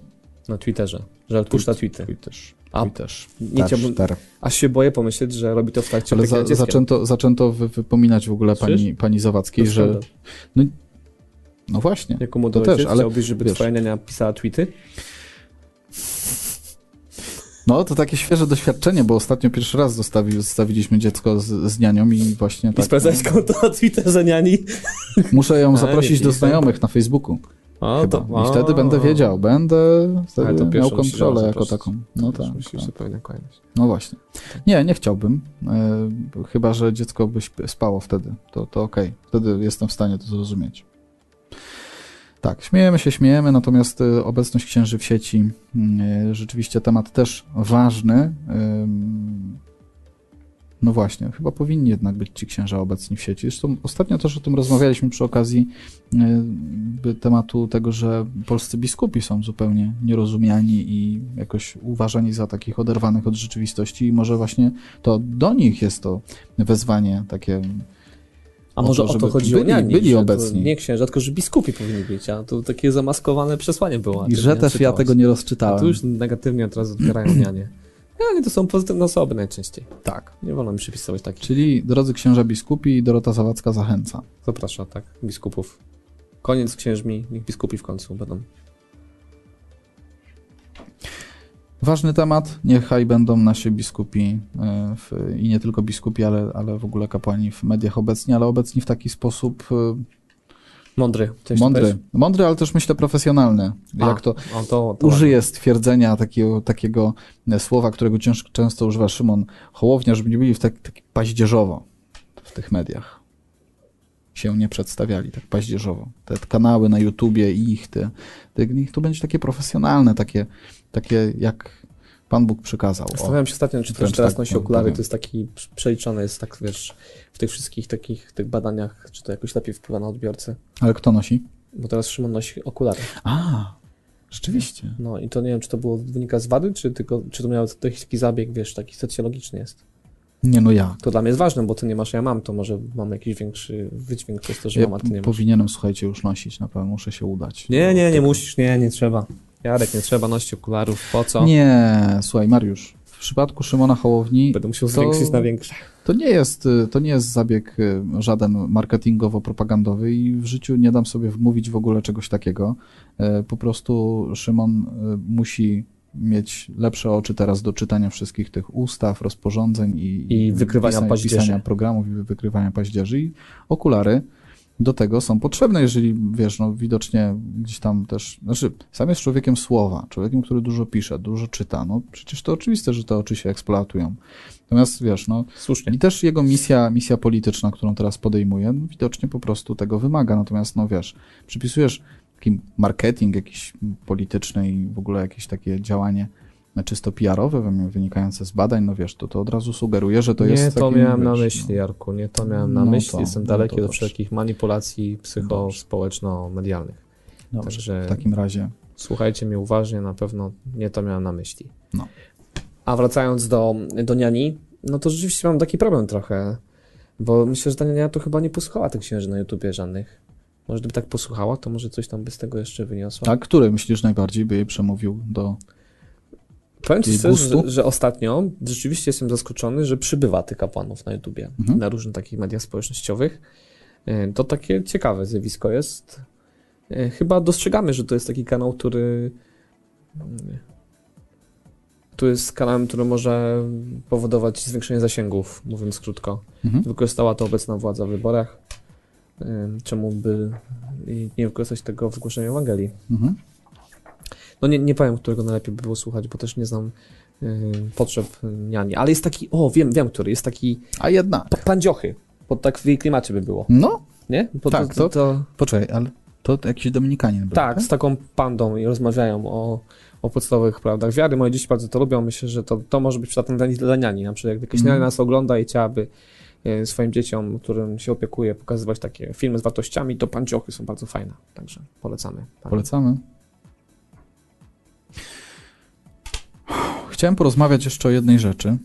Na Twitterze. Że odpuszcza tweety. Twitterz. A, Twitterz. Nie Też, chciałbym, ter. aż się boję pomyśleć, że robi to w trakcie Ale za, zaczęto, zaczęto wy, wypominać w ogóle pani, Słyszysz? pani Zawadzkiej, że... skandal. No właśnie. Jako młody To też, ale chciałbyś, żeby wiesz- twoja niania pisała tweety? No, to takie świeże doświadczenie, bo ostatnio pierwszy raz zostawi, zostawiliśmy dziecko z, z nianią i właśnie I tak. sprawdzać konto na Twitterze niani? Muszę ją A, zaprosić nie, do nie znajomych na Facebooku. To, I wtedy będę wiedział, będę wtedy miał kontrolę jako taką. No tak, tak. No właśnie. Nie, nie chciałbym. E, chyba, że dziecko by spało wtedy. To, to okej. Wtedy jestem w stanie to zrozumieć. Tak, śmiejemy się, śmiejemy, natomiast e, obecność księży w sieci e, rzeczywiście temat też ważny. No właśnie, chyba powinni jednak być ci księża obecni w sieci. Zresztą ostatnio też o tym rozmawialiśmy przy okazji by tematu tego, że polscy biskupi są zupełnie nierozumiani i jakoś uważani za takich oderwanych od rzeczywistości i może właśnie to do nich jest to wezwanie takie A O może to, o to chodzi o byli- niani, byli obecni. Nie księża, tylko że biskupi powinni być, a to takie zamaskowane przesłanie było. a i że też ja tego nie A rozczytałem. tu już negatywnie od razu odbierają nianie. Nianie to są pozytywne osoby najczęściej. Tak. Nie wolno mi przypisywać takich. Czyli drodzy księża biskupi, Dorota Zawadzka zachęca. Zaprasza, tak, biskupów. Koniec z księżmi, niech biskupi w końcu będą. Ważny temat, niechaj będą nasi biskupi e, w, i nie tylko biskupi, ale, ale w ogóle kapłani w mediach obecni, ale obecni w taki sposób e, Mądry. Mądry, mądry, ale też myślę profesjonalny. A, Jak to o, to, to użyję stwierdzenia takiego, takiego e, słowa, którego cięż, często używa Szymon Hołownia, żeby nie byli w tak, tak paździerzowo w tych mediach. Się nie przedstawiali tak paździerzowo. Te kanały na YouTubie i ich, te, te, niech to będzie takie profesjonalne, takie, takie jak Pan Bóg przykazał. Zastanawiam się ostatnio, czy też teraz tak nosi powiem. okulary, to jest taki przeliczony, jest tak, wiesz, w tych wszystkich takich tych badaniach, czy to jakoś lepiej wpływa na odbiorcę. Ale kto nosi? Bo teraz Szymon nosi okulary. A, rzeczywiście. No i to nie wiem, czy to było wynika z wady, czy tylko, czy to miał taki zabieg, wiesz, taki socjologiczny jest. Nie, no ja. To dla mnie jest ważne, bo ty nie masz, ja mam, to może mam jakiś większy wydźwięk przez to, że ja mam, a ty nie masz. powinienem, słuchajcie, już nosić, na pewno muszę się udać. Nie, nie, nie musisz, nie, nie trzeba. Jarek, nie trzeba nosić okularów, po co? Nie, słuchaj, Mariusz, w przypadku Szymona Hołowni Będę musiał To- zwiększyć na większe. to nie jest, y, to nie jest zabieg y, żaden marketingowo-propagandowy i w życiu nie dam sobie wmówić w ogóle czegoś takiego. E, Po prostu Szymon y, musi mieć lepsze oczy teraz do czytania wszystkich tych ustaw, rozporządzeń i, I wykrywania pisania, paździerzy. pisania programów i wykrywania paździerzy i okulary do tego są potrzebne, jeżeli wiesz, no widocznie gdzieś tam też, znaczy sam jest człowiekiem słowa, człowiekiem, który dużo pisze, dużo czyta, no przecież to oczywiste, że te oczy się eksploatują. Natomiast wiesz, no Słusznie. i też jego misja, misja polityczna, którą teraz podejmuje, no, widocznie po prostu tego wymaga. Natomiast, no wiesz, przypisujesz taki marketing jakiś polityczny i w ogóle jakieś takie działanie czysto PR-owe, wy- wynikające z badań, no wiesz, to, to od razu sugeruje, że to nie jest to takim, miałem na wiesz, myśli, Jarku, nie to miałem na No myśli. to- Jestem no daleki dobrze. wszelkich manipulacji psycho-społeczno-medialnych. No, dobrze, Także w takim razie. słuchajcie mnie uważnie, na pewno nie to miałem na myśli. No. A wracając do, do niani, no to rzeczywiście mam taki problem trochę, bo myślę, że ta niania to chyba nie posłuchała tych księży na YouTubie żadnych. Może gdyby tak posłuchała, to może coś tam by z tego jeszcze wyniosła. A który myślisz najbardziej by jej przemówił do... Powiem ci szczerze, że, że ostatnio rzeczywiście jestem zaskoczony, że przybywa tych kapłanów na YouTubie, Mhm. na różnych takich mediach społecznościowych. E, To takie ciekawe zjawisko jest. E, Chyba dostrzegamy, że to jest taki kanał, który mm, który jest kanałem, który może powodować zwiększenie zasięgów, mówiąc krótko. Mhm. Wykorzystała to obecna władza w wyborach. E, Czemu by nie wykorzystać tego w głoszeniu Ewangelii? Mhm. No nie, nie powiem, którego najlepiej by było słuchać, bo też nie znam y, potrzeb niani. Ale jest taki, o wiem, wiem, który, jest taki A jednak. pa- pandziochy. Pod tak w jej klimacie by było, No, nie? Pod, Tak, to, to, poczekaj, ale to jakiś Dominikanin był, tak, z taką pandą i rozmawiają o, o podstawowych prawdach wiary. Moje dzieci bardzo to lubią. Myślę, że to, to może być przydatne dla, dla niani. Na przykład jak jakaś niania nas ogląda i chciałaby y, swoim dzieciom, którym się opiekuje, pokazywać takie filmy z wartościami, to pandziochy są bardzo fajne. Także polecamy. Polecamy. Chciałem porozmawiać jeszcze o jednej rzeczy.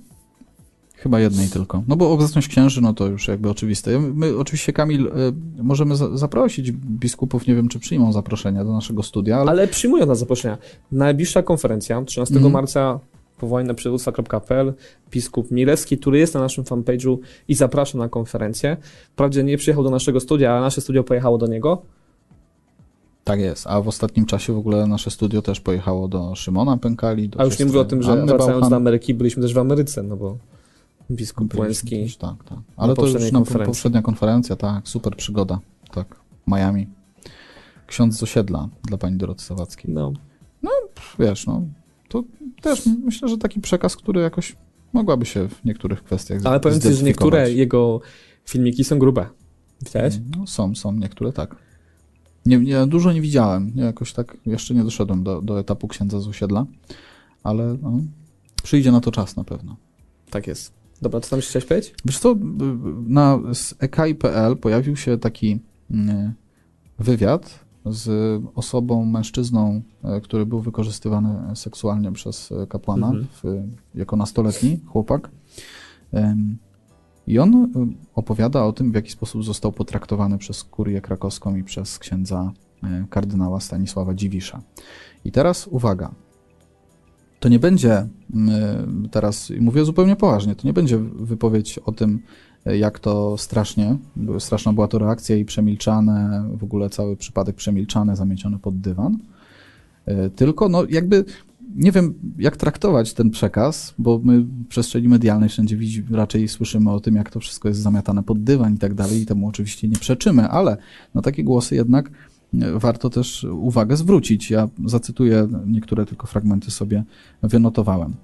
Chyba jednej tylko. No bo obecność księży, no to już jakby oczywiste. My oczywiście, Kamil, y, możemy za zaprosić biskupów, nie wiem, czy przyjmą zaproszenia do naszego studia, ale, Ale przyjmują nas zaproszenia. Najbliższa konferencja 13 Mhm. marca powołanie na przywództwa.pl biskup Milewski, który jest na naszym fanpage'u i zaprasza na konferencję. Wprawdzie nie przyjechał do naszego studia, ale nasze studio pojechało do niego. Tak jest. A w ostatnim czasie w ogóle nasze studio też pojechało do Szymona Pękali. Do A już nie mówię o tym, że Anny wracając Bauchan. do Ameryki, byliśmy też w Ameryce, no bo biskup też, Tak, tak. Ale to już na konferencji. poprzednia konferencja, tak. Super przygoda. Tak. Miami. Ksiądz z osiedla dla pani Doroty Sawackiej. No, Wiesz, no, to też myślę, że taki przekaz, który jakoś mogłaby się w niektórych kwestiach ale powiem ci, że niektóre jego filmiki są grube. Widziałeś? No, są, są niektóre, tak. Nie, nie, dużo nie widziałem. Nie, jakoś tak jeszcze nie doszedłem do, do etapu księdza z osiedla, ale no, przyjdzie na to czas na pewno. Tak jest. Dobra, co tam jeszcze chciałeś powiedzieć? Wiesz co, na z EKI.pl pojawił się taki mm, wywiad z osobą, mężczyzną, e, który był wykorzystywany seksualnie przez e, kapłana Mhm. w, jako nastoletni chłopak. I on e, opowiada o tym, w jaki sposób został potraktowany przez kurię krakowską i przez księdza e, kardynała Stanisława Dziwisza. I teraz uwaga. To nie będzie, mm, teraz i mówię zupełnie poważnie, to nie będzie wypowiedź o tym, jak to strasznie, straszna była to reakcja i przemilczane, w ogóle cały przypadek przemilczany, zamieciony pod dywan. Tylko, no jakby nie wiem, jak traktować ten przekaz, bo my w przestrzeni medialnej wszędzie widzi, raczej słyszymy o tym, jak to wszystko jest zamiatane pod dywan i tak dalej, i temu oczywiście nie przeczymy, ale na takie głosy jednak warto też uwagę zwrócić. Ja zacytuję niektóre tylko fragmenty sobie wynotowałem.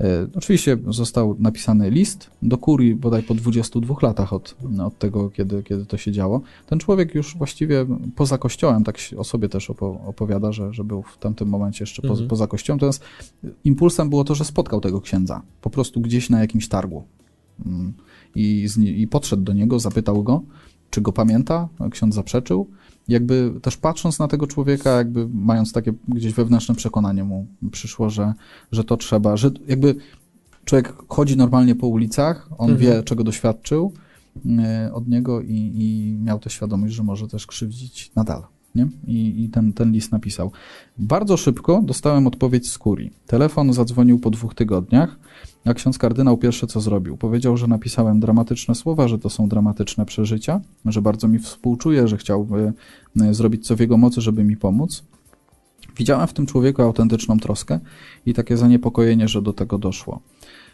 E, oczywiście został napisany list do kurii bodaj po 22 latach od, od tego, kiedy, kiedy to się działo. Ten człowiek już właściwie poza kościołem, tak o sobie też opowiada, że, że był w tamtym momencie jeszcze poza, mhm. poza kościołem. Natomiast impulsem było to, że spotkał tego księdza po prostu gdzieś na jakimś targu. Mm. I, i podszedł do niego, zapytał go, czy go pamięta. Ksiądz zaprzeczył jakby też patrząc na tego człowieka, jakby mając takie gdzieś wewnętrzne przekonanie mu przyszło, że, że to trzeba, że jakby człowiek chodzi normalnie po ulicach, on mhm. wie, czego doświadczył y, od niego i, i miał tę świadomość, że może też krzywdzić nadal. Nie? I, I, ten, ten list napisał. Bardzo szybko dostałem odpowiedź z kurii. Telefon zadzwonił po dwóch tygodniach, a ksiądz kardynał pierwsze co zrobił. Powiedział, że napisałem dramatyczne słowa, że to są dramatyczne przeżycia, że bardzo mi współczuje, że chciałby e, zrobić co w jego mocy, żeby mi pomóc. Widziałem w tym człowieku autentyczną troskę i takie zaniepokojenie, że do tego doszło.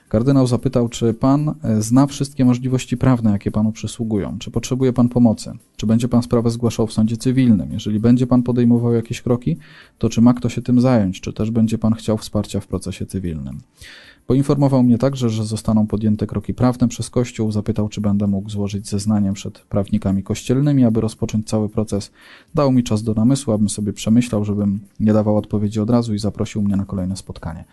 Kardynał zapytał, czy pan e, zna wszystkie możliwości prawne, jakie panu przysługują, czy potrzebuje pan pomocy, czy będzie pan sprawę zgłaszał w sądzie cywilnym. Jeżeli będzie pan podejmował jakieś kroki, to czy ma kto się tym zająć, czy też będzie pan chciał wsparcia w procesie cywilnym. Poinformował mnie także, że zostaną podjęte kroki prawne przez Kościół. Zapytał, czy będę mógł złożyć zeznanie przed prawnikami kościelnymi, aby rozpocząć cały proces. Dał mi czas do namysłu, abym sobie przemyślał, żebym nie dawał odpowiedzi od razu i zaprosił mnie na kolejne spotkanie.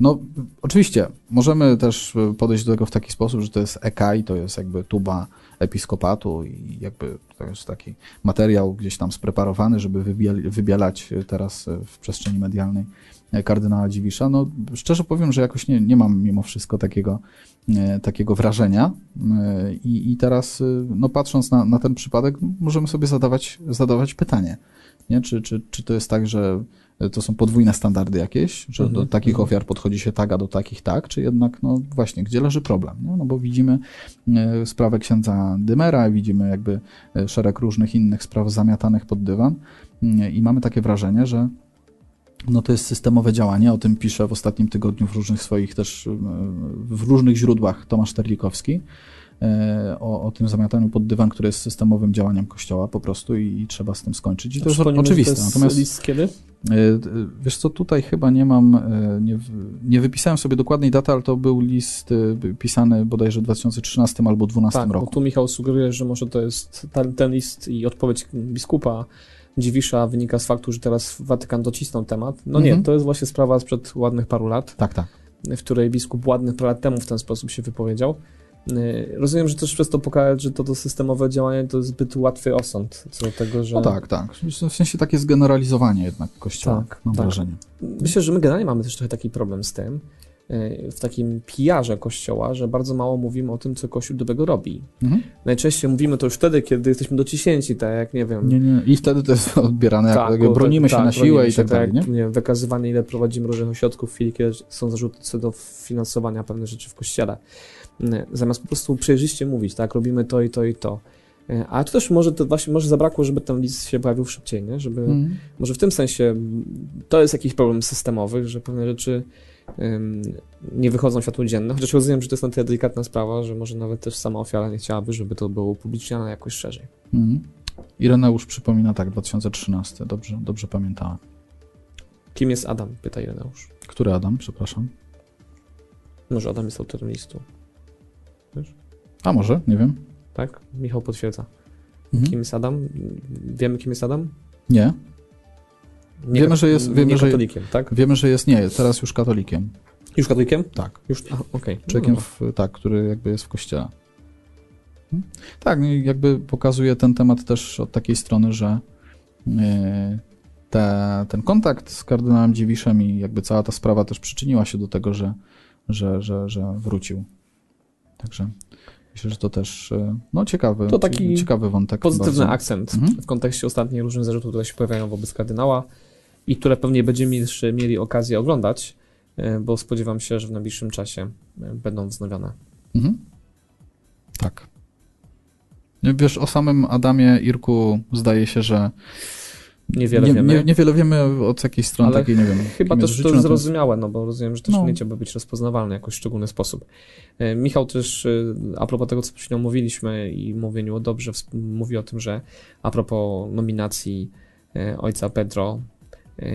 No, oczywiście, możemy też podejść do tego w taki sposób, że to jest EK to jest jakby tuba episkopatu i jakby to jest taki materiał gdzieś tam spreparowany, żeby wybielać teraz w przestrzeni medialnej kardynała Dziwisza. No, szczerze powiem, że jakoś nie, nie mam mimo wszystko takiego, e, takiego wrażenia e, I, i teraz e, no, patrząc na, na ten przypadek możemy sobie zadawać, zadawać pytanie, nie? Czy, czy, czy to jest tak, że to są podwójne standardy jakieś, że do mhm, takich mhm. ofiar podchodzi się tak, a do takich tak, czy jednak, no właśnie, gdzie leży problem? Nie? No bo widzimy sprawę księdza Dymera, widzimy jakby szereg różnych innych spraw zamiatanych pod dywan i mamy takie wrażenie, że no to jest systemowe działanie, o tym pisze w ostatnim tygodniu w różnych swoich też, w różnych źródłach Tomasz Terlikowski, e, o, o tym zamiataniu pod dywan, które jest systemowym działaniem Kościoła po prostu i, i trzeba z tym skończyć. I to jest oczywiste. To jest Natomiast list kiedy? E, wiesz co, tutaj chyba nie mam, e, nie, nie wypisałem sobie dokładnej daty, ale to był list pisany bodajże w 2013 albo 2012 tak, roku. Bo tu Michał sugeruje, że może to jest ten, ten list i odpowiedź biskupa Dziwisza wynika z faktu, że teraz Watykan docisnął temat. No nie, mhm. to jest właśnie sprawa sprzed ładnych paru lat. Tak, tak. W której biskup ładnych parę lat temu w ten sposób się wypowiedział. Y, rozumiem, że też przez to pokazać, że to, to systemowe działanie to jest zbyt łatwy osąd co do tego, że... No tak, tak. W sensie takie zgeneralizowanie jednak Kościoła, tak, mam tak. wrażenie. Myślę, że my generalnie mamy też trochę taki problem z tym, E, w takim pijarze Kościoła, że bardzo mało mówimy o tym, co Kościół dobrego robi. Mhm. Najczęściej mówimy to już wtedy, kiedy jesteśmy dociśnięci, tak jak, nie wiem... Nie, nie. I wtedy to jest odbierane, tak, jak bronimy się tak, na siłę i tak dalej, nie? nie? Wykazywanie, ile prowadzimy różnych ośrodków w chwili, kiedy są zarzuty co do finansowania pewnych rzeczy w Kościele. E, zamiast po prostu przejrzyście mówić, tak, robimy to i to i to. E, a to też może to właśnie może zabrakło, żeby ten list się pojawił szybciej, nie? Żeby, mhm. Może w tym sensie to jest jakiś problem systemowy, że pewne rzeczy nie wychodzą światło dzienne, chociaż rozumiem, że to jest na tyle delikatna sprawa, że może nawet też sama ofiara nie chciałaby, żeby to było upubliczniane jakoś szerzej. Mhm. Ireneusz przypomina tak, 2013, dobrze, dobrze pamiętałem. Kim jest Adam? Pyta Ireneusz. Który Adam, przepraszam? Może Adam jest autorem listu. Wiesz? A może, nie wiem. Tak? Michał potwierdza. Mhm. Kim jest Adam? Wiemy, kim jest Adam? Nie. Nie, wiemy, że jest. Wiemy, nie katolikiem, że, tak? Wiemy, że jest nie, teraz już katolikiem. Już katolikiem? Tak. Już, okej. Okay. Człowiekiem, no. tak, który jakby jest w kościele. Hmm? Tak, no jakby pokazuje ten temat też od takiej strony, że e, te, ten kontakt z kardynałem Dziewiszem i jakby cała ta sprawa też przyczyniła się do tego, że, że, że, że wrócił. Także myślę, że to też e, no, ciekawy, to taki ciekawy wątek. Pozytywny bardzo. akcent mhm. w kontekście ostatnich różnych zarzutów, które się pojawiają wobec kardynała i które pewnie będziemy jeszcze mieli okazję oglądać, e, bo spodziewam się, że w najbliższym czasie e, będą wznowione. Mhm. Tak. Wiesz, o samym Adamie Irku zdaje się, że Niewiele nie, wiemy. Nie, niewiele wiemy od jakiej strony Ale takiej, nie wiem. Chyba też w to jest zrozumiałe, no bo rozumiem, że też No. nie chciałby być rozpoznawalny w jakoś szczególny sposób. E, Michał też, e, a propos tego, co przed chwilą mówiliśmy i mówieniu o dobrze, mówi o tym, że a propos nominacji e, ojca Pedro,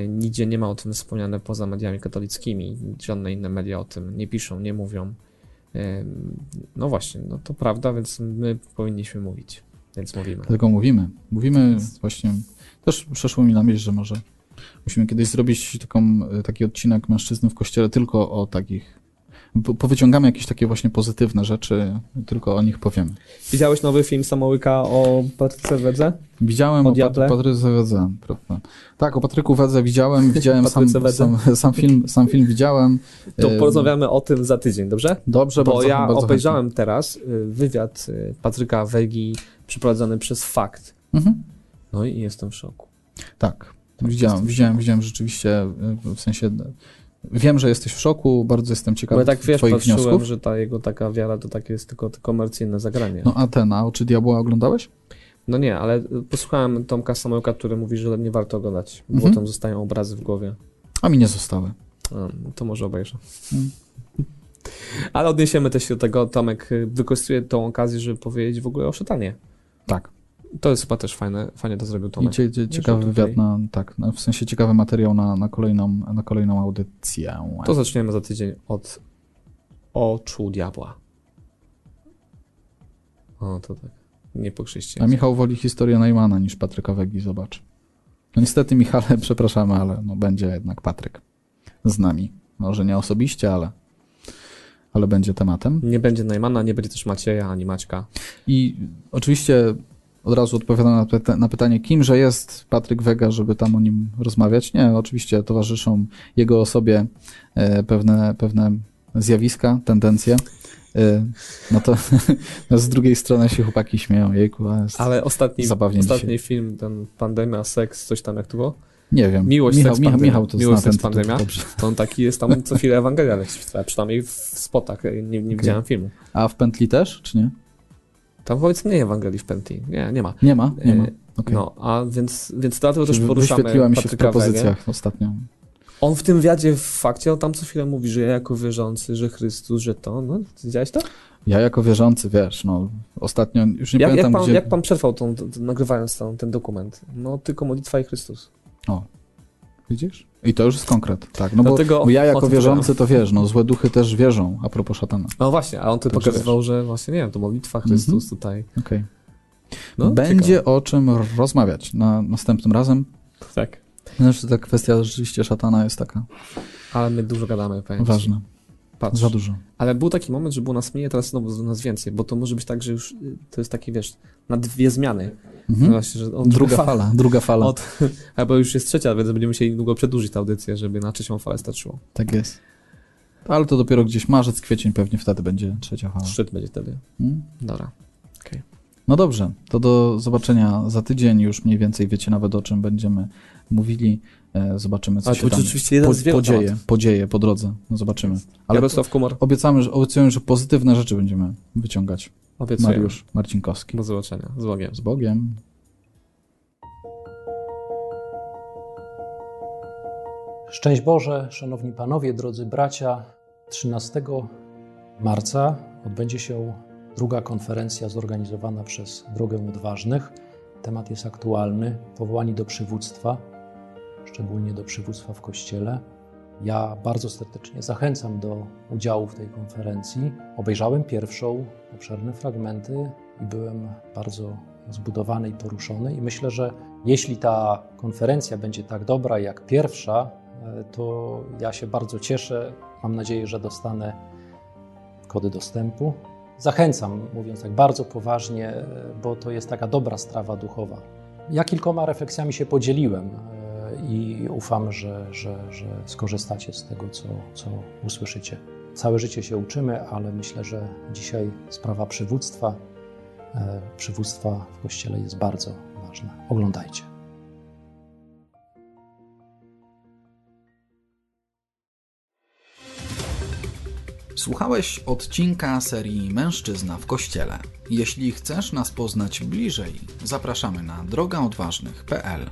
nigdzie nie ma o tym wspomniane poza mediami katolickimi. Żadne inne media o tym nie piszą, nie mówią. No właśnie, no to prawda, więc my powinniśmy mówić, więc mówimy. Dlatego mówimy. Mówimy właśnie, też przeszło mi na myśl, że może musimy kiedyś zrobić taką, e, taki odcinek mężczyzny w kościele tylko o takich, po- powyciągamy jakieś takie właśnie pozytywne rzeczy, tylko o nich powiemy. Widziałeś nowy film Samołyka o Patryce Wedze? Widziałem O o? Pat- Patryce Wedze, prawda. Tak, o Patryku Wedze widziałem, widziałem sam, sam, sam, film, sam film widziałem. To porozmawiamy o tym za tydzień, dobrze? Dobrze, Bo bardzo, ja bardzo obejrzałem teraz y, wywiad y, Patryka Wegi przeprowadzony przez Fakt. chętnie. Mhm. No i jestem w szoku. Tak, widziałem, widziałem, widziałem rzeczywiście, e, w sensie e, wiem, że jesteś w szoku, bardzo jestem ciekawy tak wiesz, twoich patrzyłem, wniosków. że ta jego taka wiara to takie jest tylko komercyjne zagranie. No a ten, a Oczy Diabła oglądałeś? No nie, ale posłuchałem Tomka Samołka, który mówi, że nie warto oglądać, bo Mhm. tam zostają obrazy w głowie. A mi nie zostały. A, no to może obejrzę. Mm. Ale odniesiemy też się do tego, Tomek y, wykorzystuje tą okazję, żeby powiedzieć w ogóle o szatanie. Tak. To jest chyba też fajne, fajnie to zrobił I Tomek. cie, cie, ciekawy tutaj- wywiad na, tak, w sensie ciekawy materiał na, na, kolejną, na kolejną audycję. To zaczniemy za tydzień od oczu diabła. O, to tak. Nie po A chrześcijańsku. Michał woli historię Najmana niż Patryka Wegi, zobacz. No niestety, Michale, przepraszamy, ale no, będzie jednak Patryk z nami. Może nie osobiście, ale, ale będzie tematem. Nie będzie Najmana, nie będzie też Macieja ani Maćka. I oczywiście od razu odpowiadam na, pyta- na pytanie, kimże jest Patryk Wega, żeby tam o nim rozmawiać. Nie, oczywiście towarzyszą jego osobie e, pewne, pewne zjawiska, tendencje. E, no to z drugiej strony się chłopaki śmieją, jejku, a jest, Ale ostatni, Zabawnie ostatni dzisiaj. film, ten Pandemia, Seks, coś tam jak to było? nie wiem. Miłość, Michał, seks, Michał. Michał to Miłość, seks, pandemia. To on taki jest tam co chwilę Ewangelia przynajmniej w spotach, nie, nie widziałem filmu. A w pętli też, czy nie? Tam wobec mnie Ewangelii w Penti. Nie, nie ma. Nie ma, nie ma. E, Okay. No, a więc, więc dlatego też poruszamy Wyświetliła mi się w Patryka Wegę. propozycjach ostatnio. On w tym wywiadzie w fakcie, on tam co chwilę mówi, że ja jako wierzący, że Chrystus, że to, no, widziałeś to? Ja jako wierzący, wiesz, no ostatnio, już nie Jak, jak, pamiętam pan, gdzie... jak pan przetrwał tą, nagrywając tą, ten dokument? No, tylko modlitwa i Chrystus. Widzisz? I to już jest konkret, tak. No bo, Dlatego bo ja o jako wierzący to wiesz, no złe duchy też wierzą, a propos szatana. No właśnie, a on tu Także pokazywał, że właśnie, nie wiem, to modlitwa Chrystus Mhm. tutaj. Okej. No, Będzie ciekawe. o czym rozmawiać na następnym razem. Tak. Znaczy ta kwestia rzeczywiście szatana jest taka Ale my dużo gadamy, powiem ważna. Patrz. Za dużo. Ale był taki moment, że było nas mniej, a teraz znowu nas więcej, bo to może być tak, że już y, to jest taki, wiesz, na dwie zmiany. No Mhm. właśnie, że on Druga fala, druga fala. Od, albo już jest trzecia, więc będziemy musieli długo przedłużyć tę audycję, żeby na trzecią falę starczyło. Tak jest. Ale to dopiero gdzieś marzec, kwiecień pewnie wtedy będzie trzecia fala. Szczyt będzie wtedy. Mm? Dobra. No dobrze, to do zobaczenia za tydzień. Już mniej więcej wiecie nawet o czym będziemy mówili. E, Zobaczymy, co Ale się to tam rzeczywiście jeden po, z wielu podzieje, podzieje po drodze. No zobaczymy. Ale Jarosław Kumar, obiecamy, że, obiecujemy, że pozytywne rzeczy będziemy wyciągać. obiecuję. Mariusz Marcinkowski. Do zobaczenia. Z Bogiem. Z Bogiem. Szczęść Boże, szanowni panowie, drodzy bracia. 13 marca odbędzie się druga konferencja zorganizowana przez Drogę Odważnych. Temat jest aktualny powołani do przywództwa, szczególnie do przywództwa w kościele. Ja bardzo serdecznie zachęcam do udziału w tej konferencji. Obejrzałem pierwszą, obszerne fragmenty i byłem bardzo zbudowany i poruszony. I myślę, że jeśli ta konferencja będzie tak dobra jak pierwsza, e, to ja się bardzo cieszę. Mam nadzieję, że dostanę kody dostępu. Zachęcam, mówiąc tak bardzo poważnie, e, bo to jest taka dobra strawa duchowa. Ja kilkoma refleksjami się podzieliłem e, i ufam, że, że, że skorzystacie z tego, co, co usłyszycie. Całe życie się uczymy, ale myślę, że dzisiaj sprawa przywództwa, e, przywództwa w Kościele jest bardzo ważna. Oglądajcie. Słuchałeś odcinka serii Mężczyzna w Kościele. Jeśli chcesz nas poznać bliżej, zapraszamy na drogaodważnych.pl.